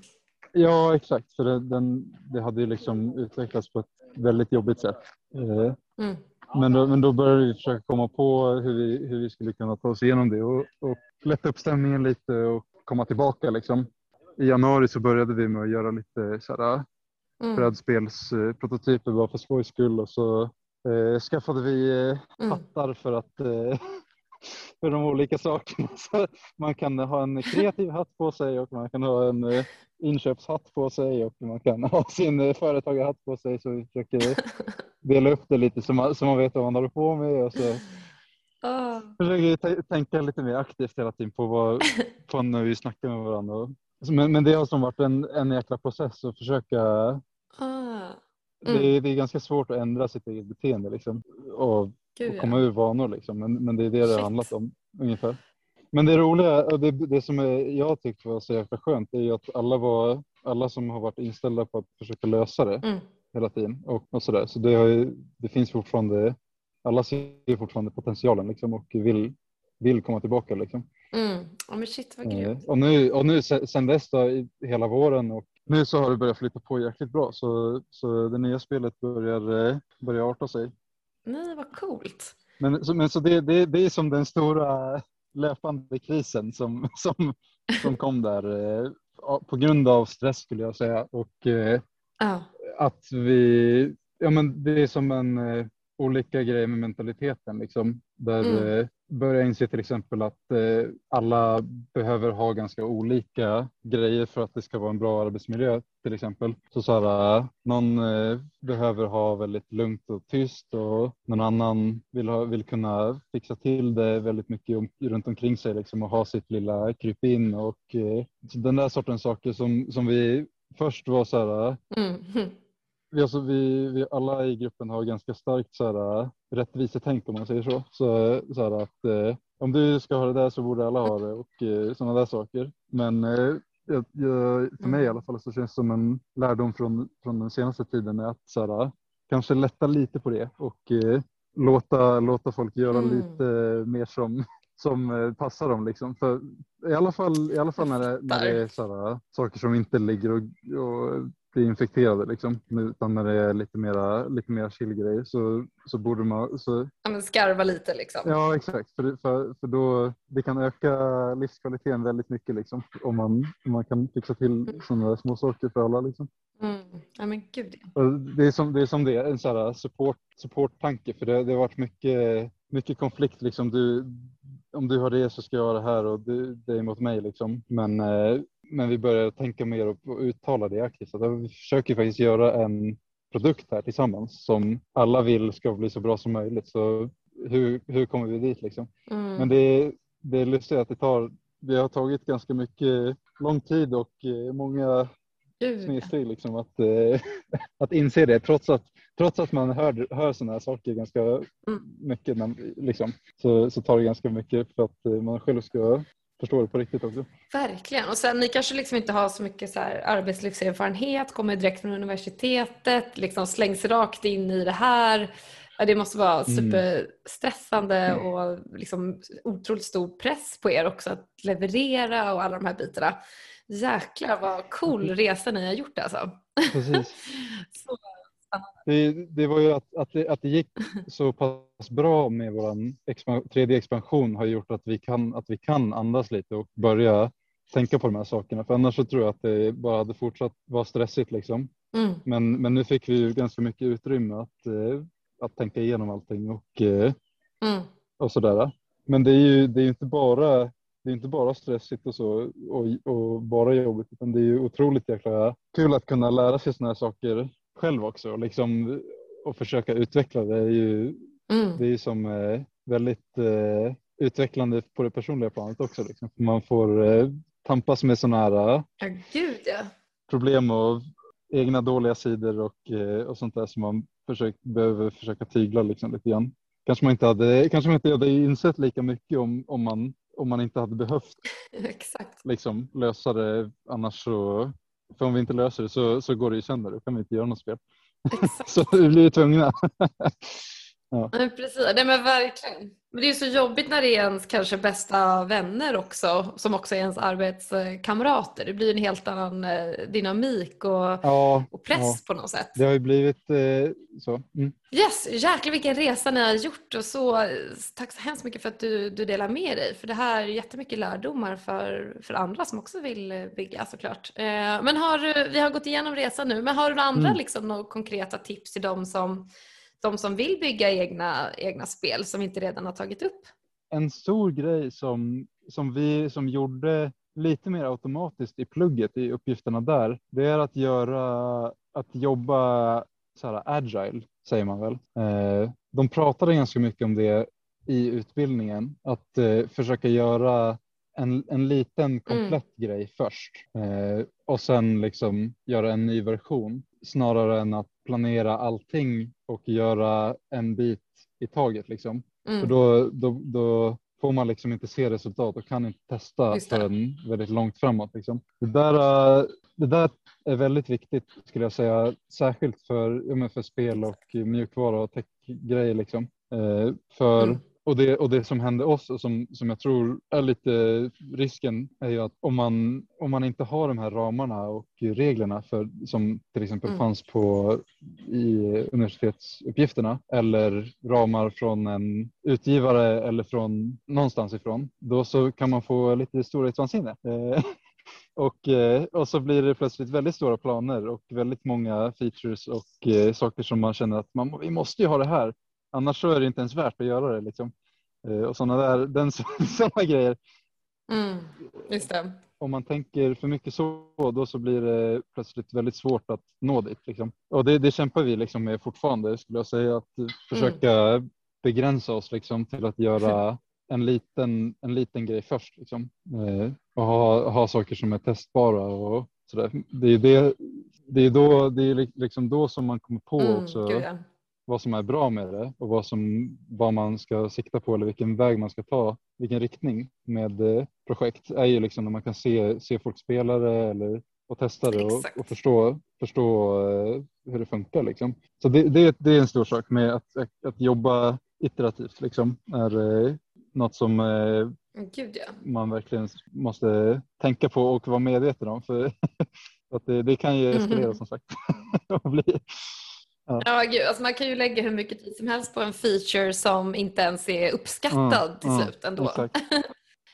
Ja, exakt. För det, den, det hade ju liksom utvecklats på ett väldigt jobbigt sätt. Eh, mm. Men då, men då började vi försöka komma på hur vi, hur vi skulle kunna ta oss igenom det och, och lätta upp stämningen lite och komma tillbaka. Liksom. I januari så började vi med att göra lite sådär, mm. brädspelsprototyper bara för skojs skull och så eh, skaffade vi eh, mm. hattar för att eh, för de olika sakerna. Så man kan ha en kreativ hatt på sig och man kan ha en eh, inköpshatt på sig och man kan ha sin eh, företagarhatt på sig så vi försöker dela upp det lite så man, så man vet vad man håller på med och så oh. försöker tänka lite mer aktivt hela tiden på, vad, på när vi snackar med varandra. Men, men det har som varit en, en jäkla process att försöka ah. Mm. Det, det, är ganska svårt att ändra sitt eget beteende liksom, och, Gud, och komma ja. ur vanor. Liksom. Men, men det är det Shit. det handlat om ungefär. Men det roliga och det, det som jag tyckte var så jäkla skönt är ju att alla, var, alla som har varit inställda på att försöka lösa det mm. hela tiden och, och sådär. Så det, ju, det finns fortfarande, alla ser fortfarande potentialen liksom och vill, vill komma tillbaka. Liksom. Mm. Oh, men shit vad grymt. Eh, och nu, och nu sen dess då, hela våren och nu så har det börjat flytta på jäkligt bra så, så det nya spelet börjar, eh, börjar arta sig. Nej, vad coolt. Men, så, men så det, det, det är som den stora löpande krisen som, som, som kom där eh, på grund av stress skulle jag säga och oh. att vi, ja men det är som en eh, olika grejer med mentaliteten liksom där mm börja inse till exempel att eh, alla behöver ha ganska olika grejer för att det ska vara en bra arbetsmiljö till exempel. Så, så här, eh, någon eh, behöver ha väldigt lugnt och tyst och någon annan vill, ha, vill kunna fixa till det väldigt mycket om, runt omkring sig liksom, och ha sitt lilla krypin och eh, den där sortens saker som, som vi först var så här eh, mm vi, alltså, vi, vi alla i gruppen har ganska starkt så här, äh, rättvisetänk om man säger så. Så, så här, att eh, om du ska ha det där så borde alla ha det och eh, sådana där saker. Men eh, jag, jag, för mig i alla fall så känns det som en lärdom från, från den senaste tiden är att så här, äh, kanske lätta lite på det och låta, låta folk göra mm. lite mer som, som passar dem. Liksom. För i alla fall, i alla fall när, det, när det är så här, saker som inte ligger och, och bli infekterade liksom. Utan när det är lite mera, lite mera chillgrejer så, så borde man... Så... Ja, men skarva lite liksom. Ja exakt, för, för, för då det kan öka livskvaliteten väldigt mycket liksom. Om man, om man kan fixa till mm. sådana små saker för alla liksom. Mm. Ja men gud det är som det är, som det en sån support, support-tanke för det, det har varit mycket, mycket konflikt liksom. Du, om du har det så ska jag ha det här och det, det är mot mig liksom. Men eh, men vi börjar tänka mer och uttala det aktivt. Så vi försöker faktiskt göra en produkt här tillsammans som alla vill ska bli så bra som möjligt. Så hur, hur kommer vi dit liksom? Mm. Men det, det är lustigt att det tar, det har tagit ganska mycket lång tid och eh, många snedsteg liksom att, eh, att inse det trots att, trots att man hör, hör sådana här saker ganska mm. mycket liksom, så, så tar det ganska mycket för att man själv ska förstå det på riktigt också. Verkligen. Och sen ni kanske liksom inte har så mycket så här arbetslivserfarenhet, kommer direkt från universitetet, liksom slängs rakt in i det här. Ja, det måste vara Mm. superstressande och liksom otroligt stor press på er också att leverera och alla de här bitarna. Jäklar vad cool resa ni har gjort alltså. Precis. Så, Det, det var ju att, att, det, att det gick så pass bra med vår 3D-expansion har gjort att vi, kan, att vi kan andas lite och börja tänka på de här sakerna. För annars så tror jag att det bara hade fortsatt vara stressigt. Liksom. mm, Men, men nu fick vi ju ganska mycket utrymme att, eh, att tänka igenom allting och, eh, mm, och sådär. Men det är ju det är inte bara det är inte bara stressigt och så och, och bara jobbigt utan det är ju otroligt jäkla kul att kunna lära sig sådana här saker själv också och liksom och försöka utveckla det är ju mm. det är ju som eh, väldigt eh, utvecklande på det personliga planet också. Liksom. Man får eh, tampas med sådana här eh, Ja, gud ja. problem och egna dåliga sidor och, eh, och sånt där som man försökt, behöver försöka tygla liksom lite grann. Kanske man inte hade, kanske man inte hade insett lika mycket om, om, man, om man inte hade behövt Exakt. liksom, lösa det annars så för om vi inte löser det så, så går det ju sönder. Då kan vi inte göra något spel. Exakt. Så vi blir ju Nej, precis. Nej, men verkligen. Men det är så jobbigt när det är ens kanske bästa vänner också, som också är ens arbetskamrater. Det blir en helt annan eh, dynamik och, Ja, och press ja. på något sätt. det har ju blivit eh, så. Mm. Yes, jäklar vilken resa ni har gjort och så eh, tack så hemskt mycket för att du, du delar med dig. För det här är jättemycket lärdomar för, för andra som också vill eh, bygga såklart. Eh, men har, vi har gått igenom resan nu, men har du några andra Mm. liksom, några konkreta tips till de som, de som vill bygga egna, egna spel som inte redan har tagit upp? en stor grej som, som vi som gjorde lite mer automatiskt i plugget i uppgifterna där, det är att göra, att jobba så här agile, säger man väl. Eh, de pratade ganska mycket om det i utbildningen, att eh, försöka göra en, en liten komplett grej först eh, och sen liksom göra en ny version snarare än att planera allting och göra en bit i taget liksom. Mm. För då, då, då får man liksom inte se resultat och kan inte testa förrän väldigt långt framåt. Liksom. Det, där, det där är väldigt viktigt skulle jag säga, särskilt för, ja, för spel och mjukvara och techgrejer. Liksom. Eh, för, Mm. Och, det, och det som hände oss och som, som jag tror är lite risken är ju att om man, om man inte har de här ramarna och reglerna för, som till exempel Mm. fanns på i universitetsuppgifterna eller ramar från en utgivare eller från någonstans ifrån, då så kan man få lite storhetsvansinne. Eh, Och, eh, och så blir det plötsligt väldigt stora planer och väldigt många features och eh, saker som man känner att man, vi måste ju ha det här. Annars så är det inte ens värt att göra det. Liksom. Eh, och sådana där den, såna grejer. Mm. Just det. Om man tänker för mycket så, då så blir det plötsligt väldigt svårt att nå dit. Liksom. Och det, det kämpar vi liksom med fortfarande skulle jag säga. Att försöka begränsa oss liksom, till att göra en liten, en liten grej först. Liksom. Eh, och ha, ha saker som är testbara och sådär. Det är, det, det är, då, det är li- liksom då som man kommer på Mm. också Gud, ja. Vad som är bra med det och vad, som, vad man ska sikta på eller vilken väg man ska ta, vilken riktning med eh, projekt är ju liksom när man kan se, se folk spela det eller, och testa det och, och förstå, förstå eh, hur det funkar. Liksom. Så det, det, det är en stor sak med att, att, att jobba iterativt liksom, är eh, något som eh, Gud ja. man verkligen måste tänka på och vara medveten om. För att det, det kan ju eskalera Mhm. som sagt. och bli, Ja, gud, alltså man kan ju lägga hur mycket tid som helst på en feature som inte ens är uppskattad Mm, till mm, slut ändå.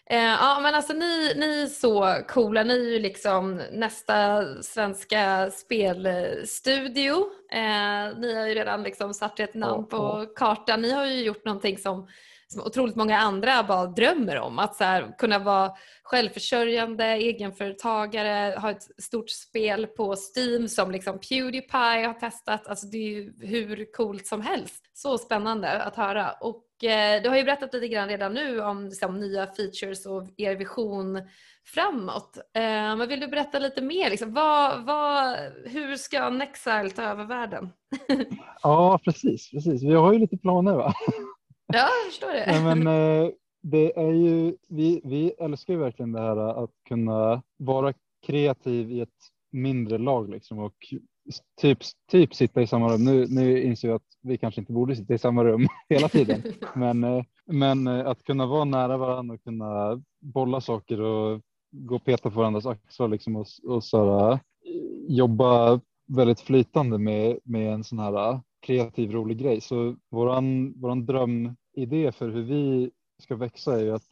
Eh, ja, men alltså ni, ni är så coola. Ni är ju liksom nästa svenska spelstudio. Eh, ni har ju redan liksom satt ert namn Ja, på kartan. Ni har ju gjort någonting som otroligt många andra bara drömmer om. Att så här, kunna vara självförsörjande, egenföretagare, ha ett stort spel på Steam som liksom Pewdiepie har testat. Alltså det är ju hur coolt som helst. Så spännande att höra. Och eh, du har ju berättat lite grann redan nu om liksom, nya features och er vision framåt. Eh, men vill du berätta lite mer? Liksom, vad, vad, hur ska Nexile ta över världen? Ja, precis, precis. Vi har ju lite planer va? Ja, jag förstår det. Nej, men, eh, det är ju, vi, vi älskar ju verkligen det här att kunna vara kreativ i ett mindre lag liksom och typ, typ sitta i samma rum. Nu, nu inser jag att vi kanske inte borde sitta i samma rum hela tiden, men, eh, men eh, att kunna vara nära varandra och kunna bolla saker och gå och peta på varandras axlar liksom och, och så jobba väldigt flytande med, med en sån här kreativ rolig grej. Så våran, våran drömidé för hur vi ska växa är ju att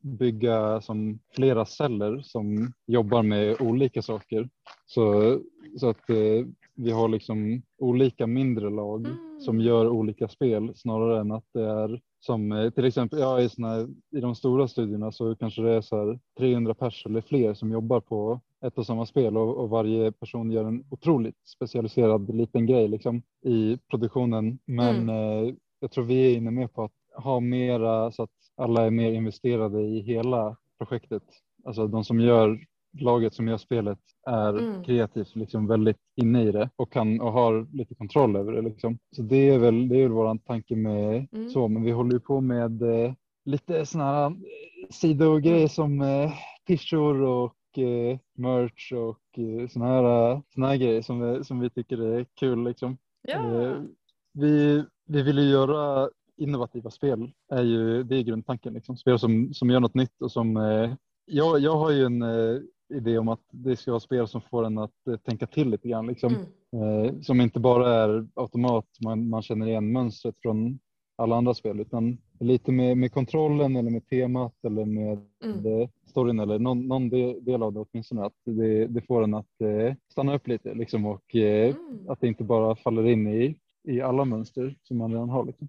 bygga som flera celler som jobbar med olika saker. Så, så att eh, vi har liksom olika mindre lag mm. som gör olika spel snarare än att det är som eh, till exempel ja, i, såna, i de stora studierna så kanske det är så här 300 pers eller fler som jobbar på ett och samma spel och, och, varje person gör en otroligt specialiserad liten grej liksom, i produktionen. Men mm. eh, jag tror vi är inne mer på att ha mera så att alla är mer investerade i hela projektet. Alltså de som gör laget som gör spelet är mm. kreativt liksom väldigt inne i det och kan och har lite kontroll över det. Liksom. Så det är väl, det är väl våran tanke med mm. så, men vi håller ju på med eh, lite sådana här eh, sidogrejer mm. som eh, t-shirts och eh, merch och eh, sådana här, såna här grejer som vi, som vi tycker är kul. Liksom. Ja. Eh, vi, vi vill ju göra innovativa spel är ju det är grundtanken. Liksom. Spel som, som gör något nytt och som eh, jag, jag har ju en eh, idé om att det ska vara spel som får en att eh, tänka till lite grann. Liksom. Mm. Eh, som inte bara är automat, man, man känner igen mönstret från alla andra spel utan lite med, med kontrollen eller med temat eller med mm. storyn eller någon, någon del av det åtminstone. Att det, det får en att eh, stanna upp lite liksom, och eh, mm. att det inte bara faller in i, i alla mönster som man redan har. Liksom.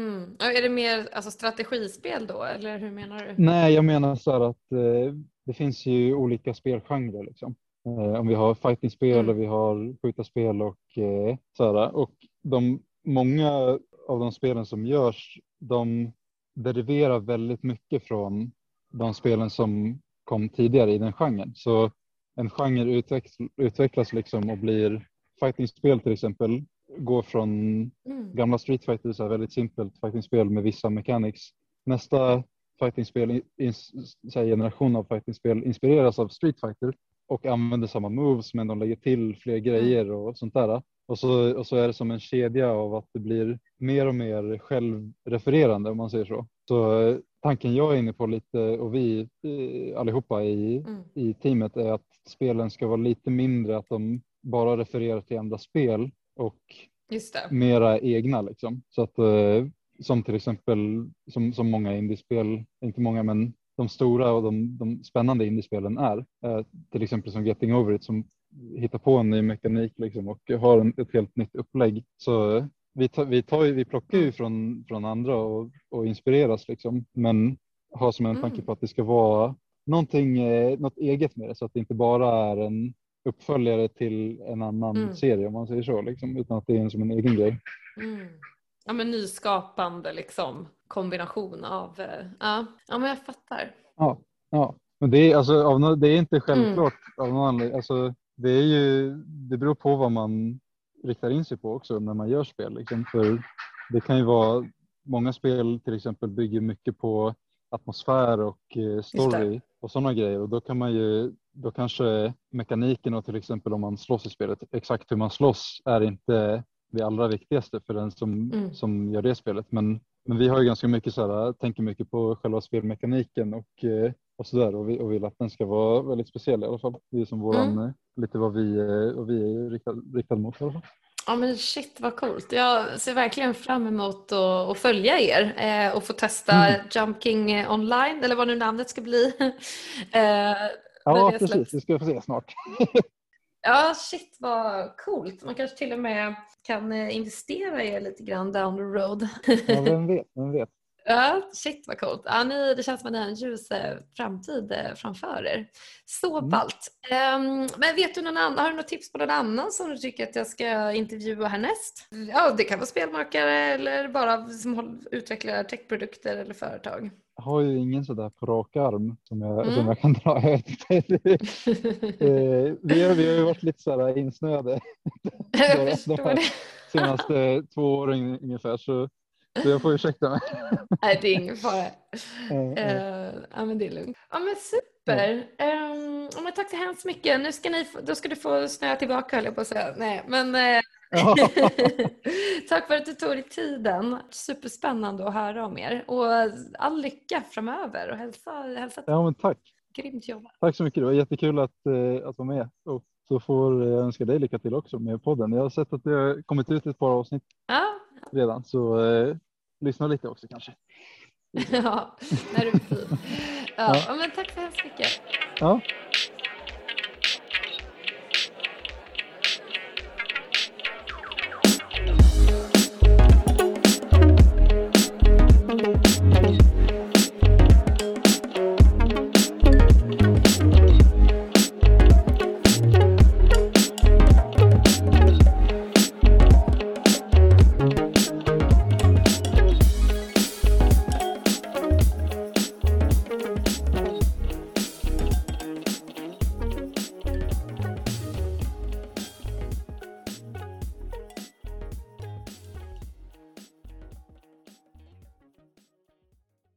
Mm. Är det mer alltså, strategispel då eller hur menar du? Nej, jag menar så här att eh, det finns ju olika spelgenrer. Liksom. Eh, om vi har fightingspel mm. och vi har skjutarspel och eh, så här. Och de, många av de spelen som görs, de deriverar väldigt mycket från de spelen som kom tidigare i den genren. Så en genre utvecklas, utvecklas liksom och blir fightingspel till exempel går från mm. gamla Street Fighter, så väldigt simpelt fightingspel med vissa mechanics. Nästa fightingspel, generation av fightingspel inspireras av Street Fighter och använder samma moves men de lägger till fler mm. grejer och sånt där. Och så, och så är det som en kedja av att det blir mer och mer självrefererande om man säger så. Så eh, tanken jag är inne på lite och vi eh, allihopa i, mm. i teamet är att spelen ska vara lite mindre att de bara refererar till andra spel och mera egna liksom. Så att eh, som till exempel som, som många indiespel, inte många men de stora och de, de spännande indiespelen är. Eh, till exempel som Getting Over It som hittar på en ny mekanik liksom och har en, ett helt nytt upplägg. Så vi, tar, vi, tar, vi plockar ju från, från andra och, och inspireras liksom men har som en tanke mm. på att det ska vara någonting, eh, något eget med det så att det inte bara är en uppföljare till en annan mm. serie om man säger så, liksom, utan att det är en som en egen grej. Mm. Ja men nyskapande liksom kombination av, uh, ja. ja men jag fattar. Ja, ja. Men det, är, alltså, av, det är inte självklart mm. av någon anledning. Alltså, det, är ju, det beror på vad man riktar in sig på också när man gör spel. Liksom. För det kan ju vara, många spel till exempel bygger mycket på atmosfär och eh, story och sådana grejer och då kan man ju då kanske mekaniken och till exempel om man slåss i spelet, exakt hur man slåss är inte det allra viktigaste för den som, mm. som gör det spelet. Men, men vi har ju ganska mycket så här, tänker mycket på själva spelmekaniken och, eh, och så där och vi och vill att den ska vara väldigt speciell i alla fall. Det är som våran, mm. lite vad vi, eh, vad vi är riktade riktad mot i alla fall. Ja men shit vad coolt. Jag ser verkligen fram emot att, att följa er eh, och få testa mm. Jump King online eller vad nu namnet ska bli. eh, Ja, precis. Det ska vi få se snart. ja, shit vad coolt. Man kanske till och med kan eh, investera i er lite grann down the road. ja, vem vet, vem vet. Ja, shit vad coolt. Ja, ni, det känns som att ni har en ljus eh, framtid eh, framför er. Så mm. ballt. Um, men vet du någon annan, har du något tips på någon annan som du tycker att jag ska intervjua härnäst? Ja, det kan vara spelmakare eller bara som utvecklar techprodukter eller företag. Jag har ju ingen sådär på rak arm som jag, mm. som jag kan dra. Eh, vi, har, vi har ju varit lite sådär insnöade de senaste två åren ungefär. Så Så jag får ursäkta mig. Nej, det är ingen fara. Ja. Eh, ja, men det är lugnt. Ja, men super. Ehm, ja, men tack så hemskt mycket. Nu ska ni, då ska du få snöa tillbaka höll jag på att säga. Nej, men eh, tack för att du tog dig tiden. Superspännande att höra om er. Och all lycka framöver och hälsa, hälsa ja, men tack. grymt jobbat. Tack så mycket. Det var jättekul att, eh, att vara med och så får jag önska dig lycka till också med podden. Jag har sett att det har kommit ut ett par avsnitt Ja, redan så eh, lyssna lite också kanske. ja när du är fin. Ja, Ja. ja, men tack så hemskt mycket. Ja,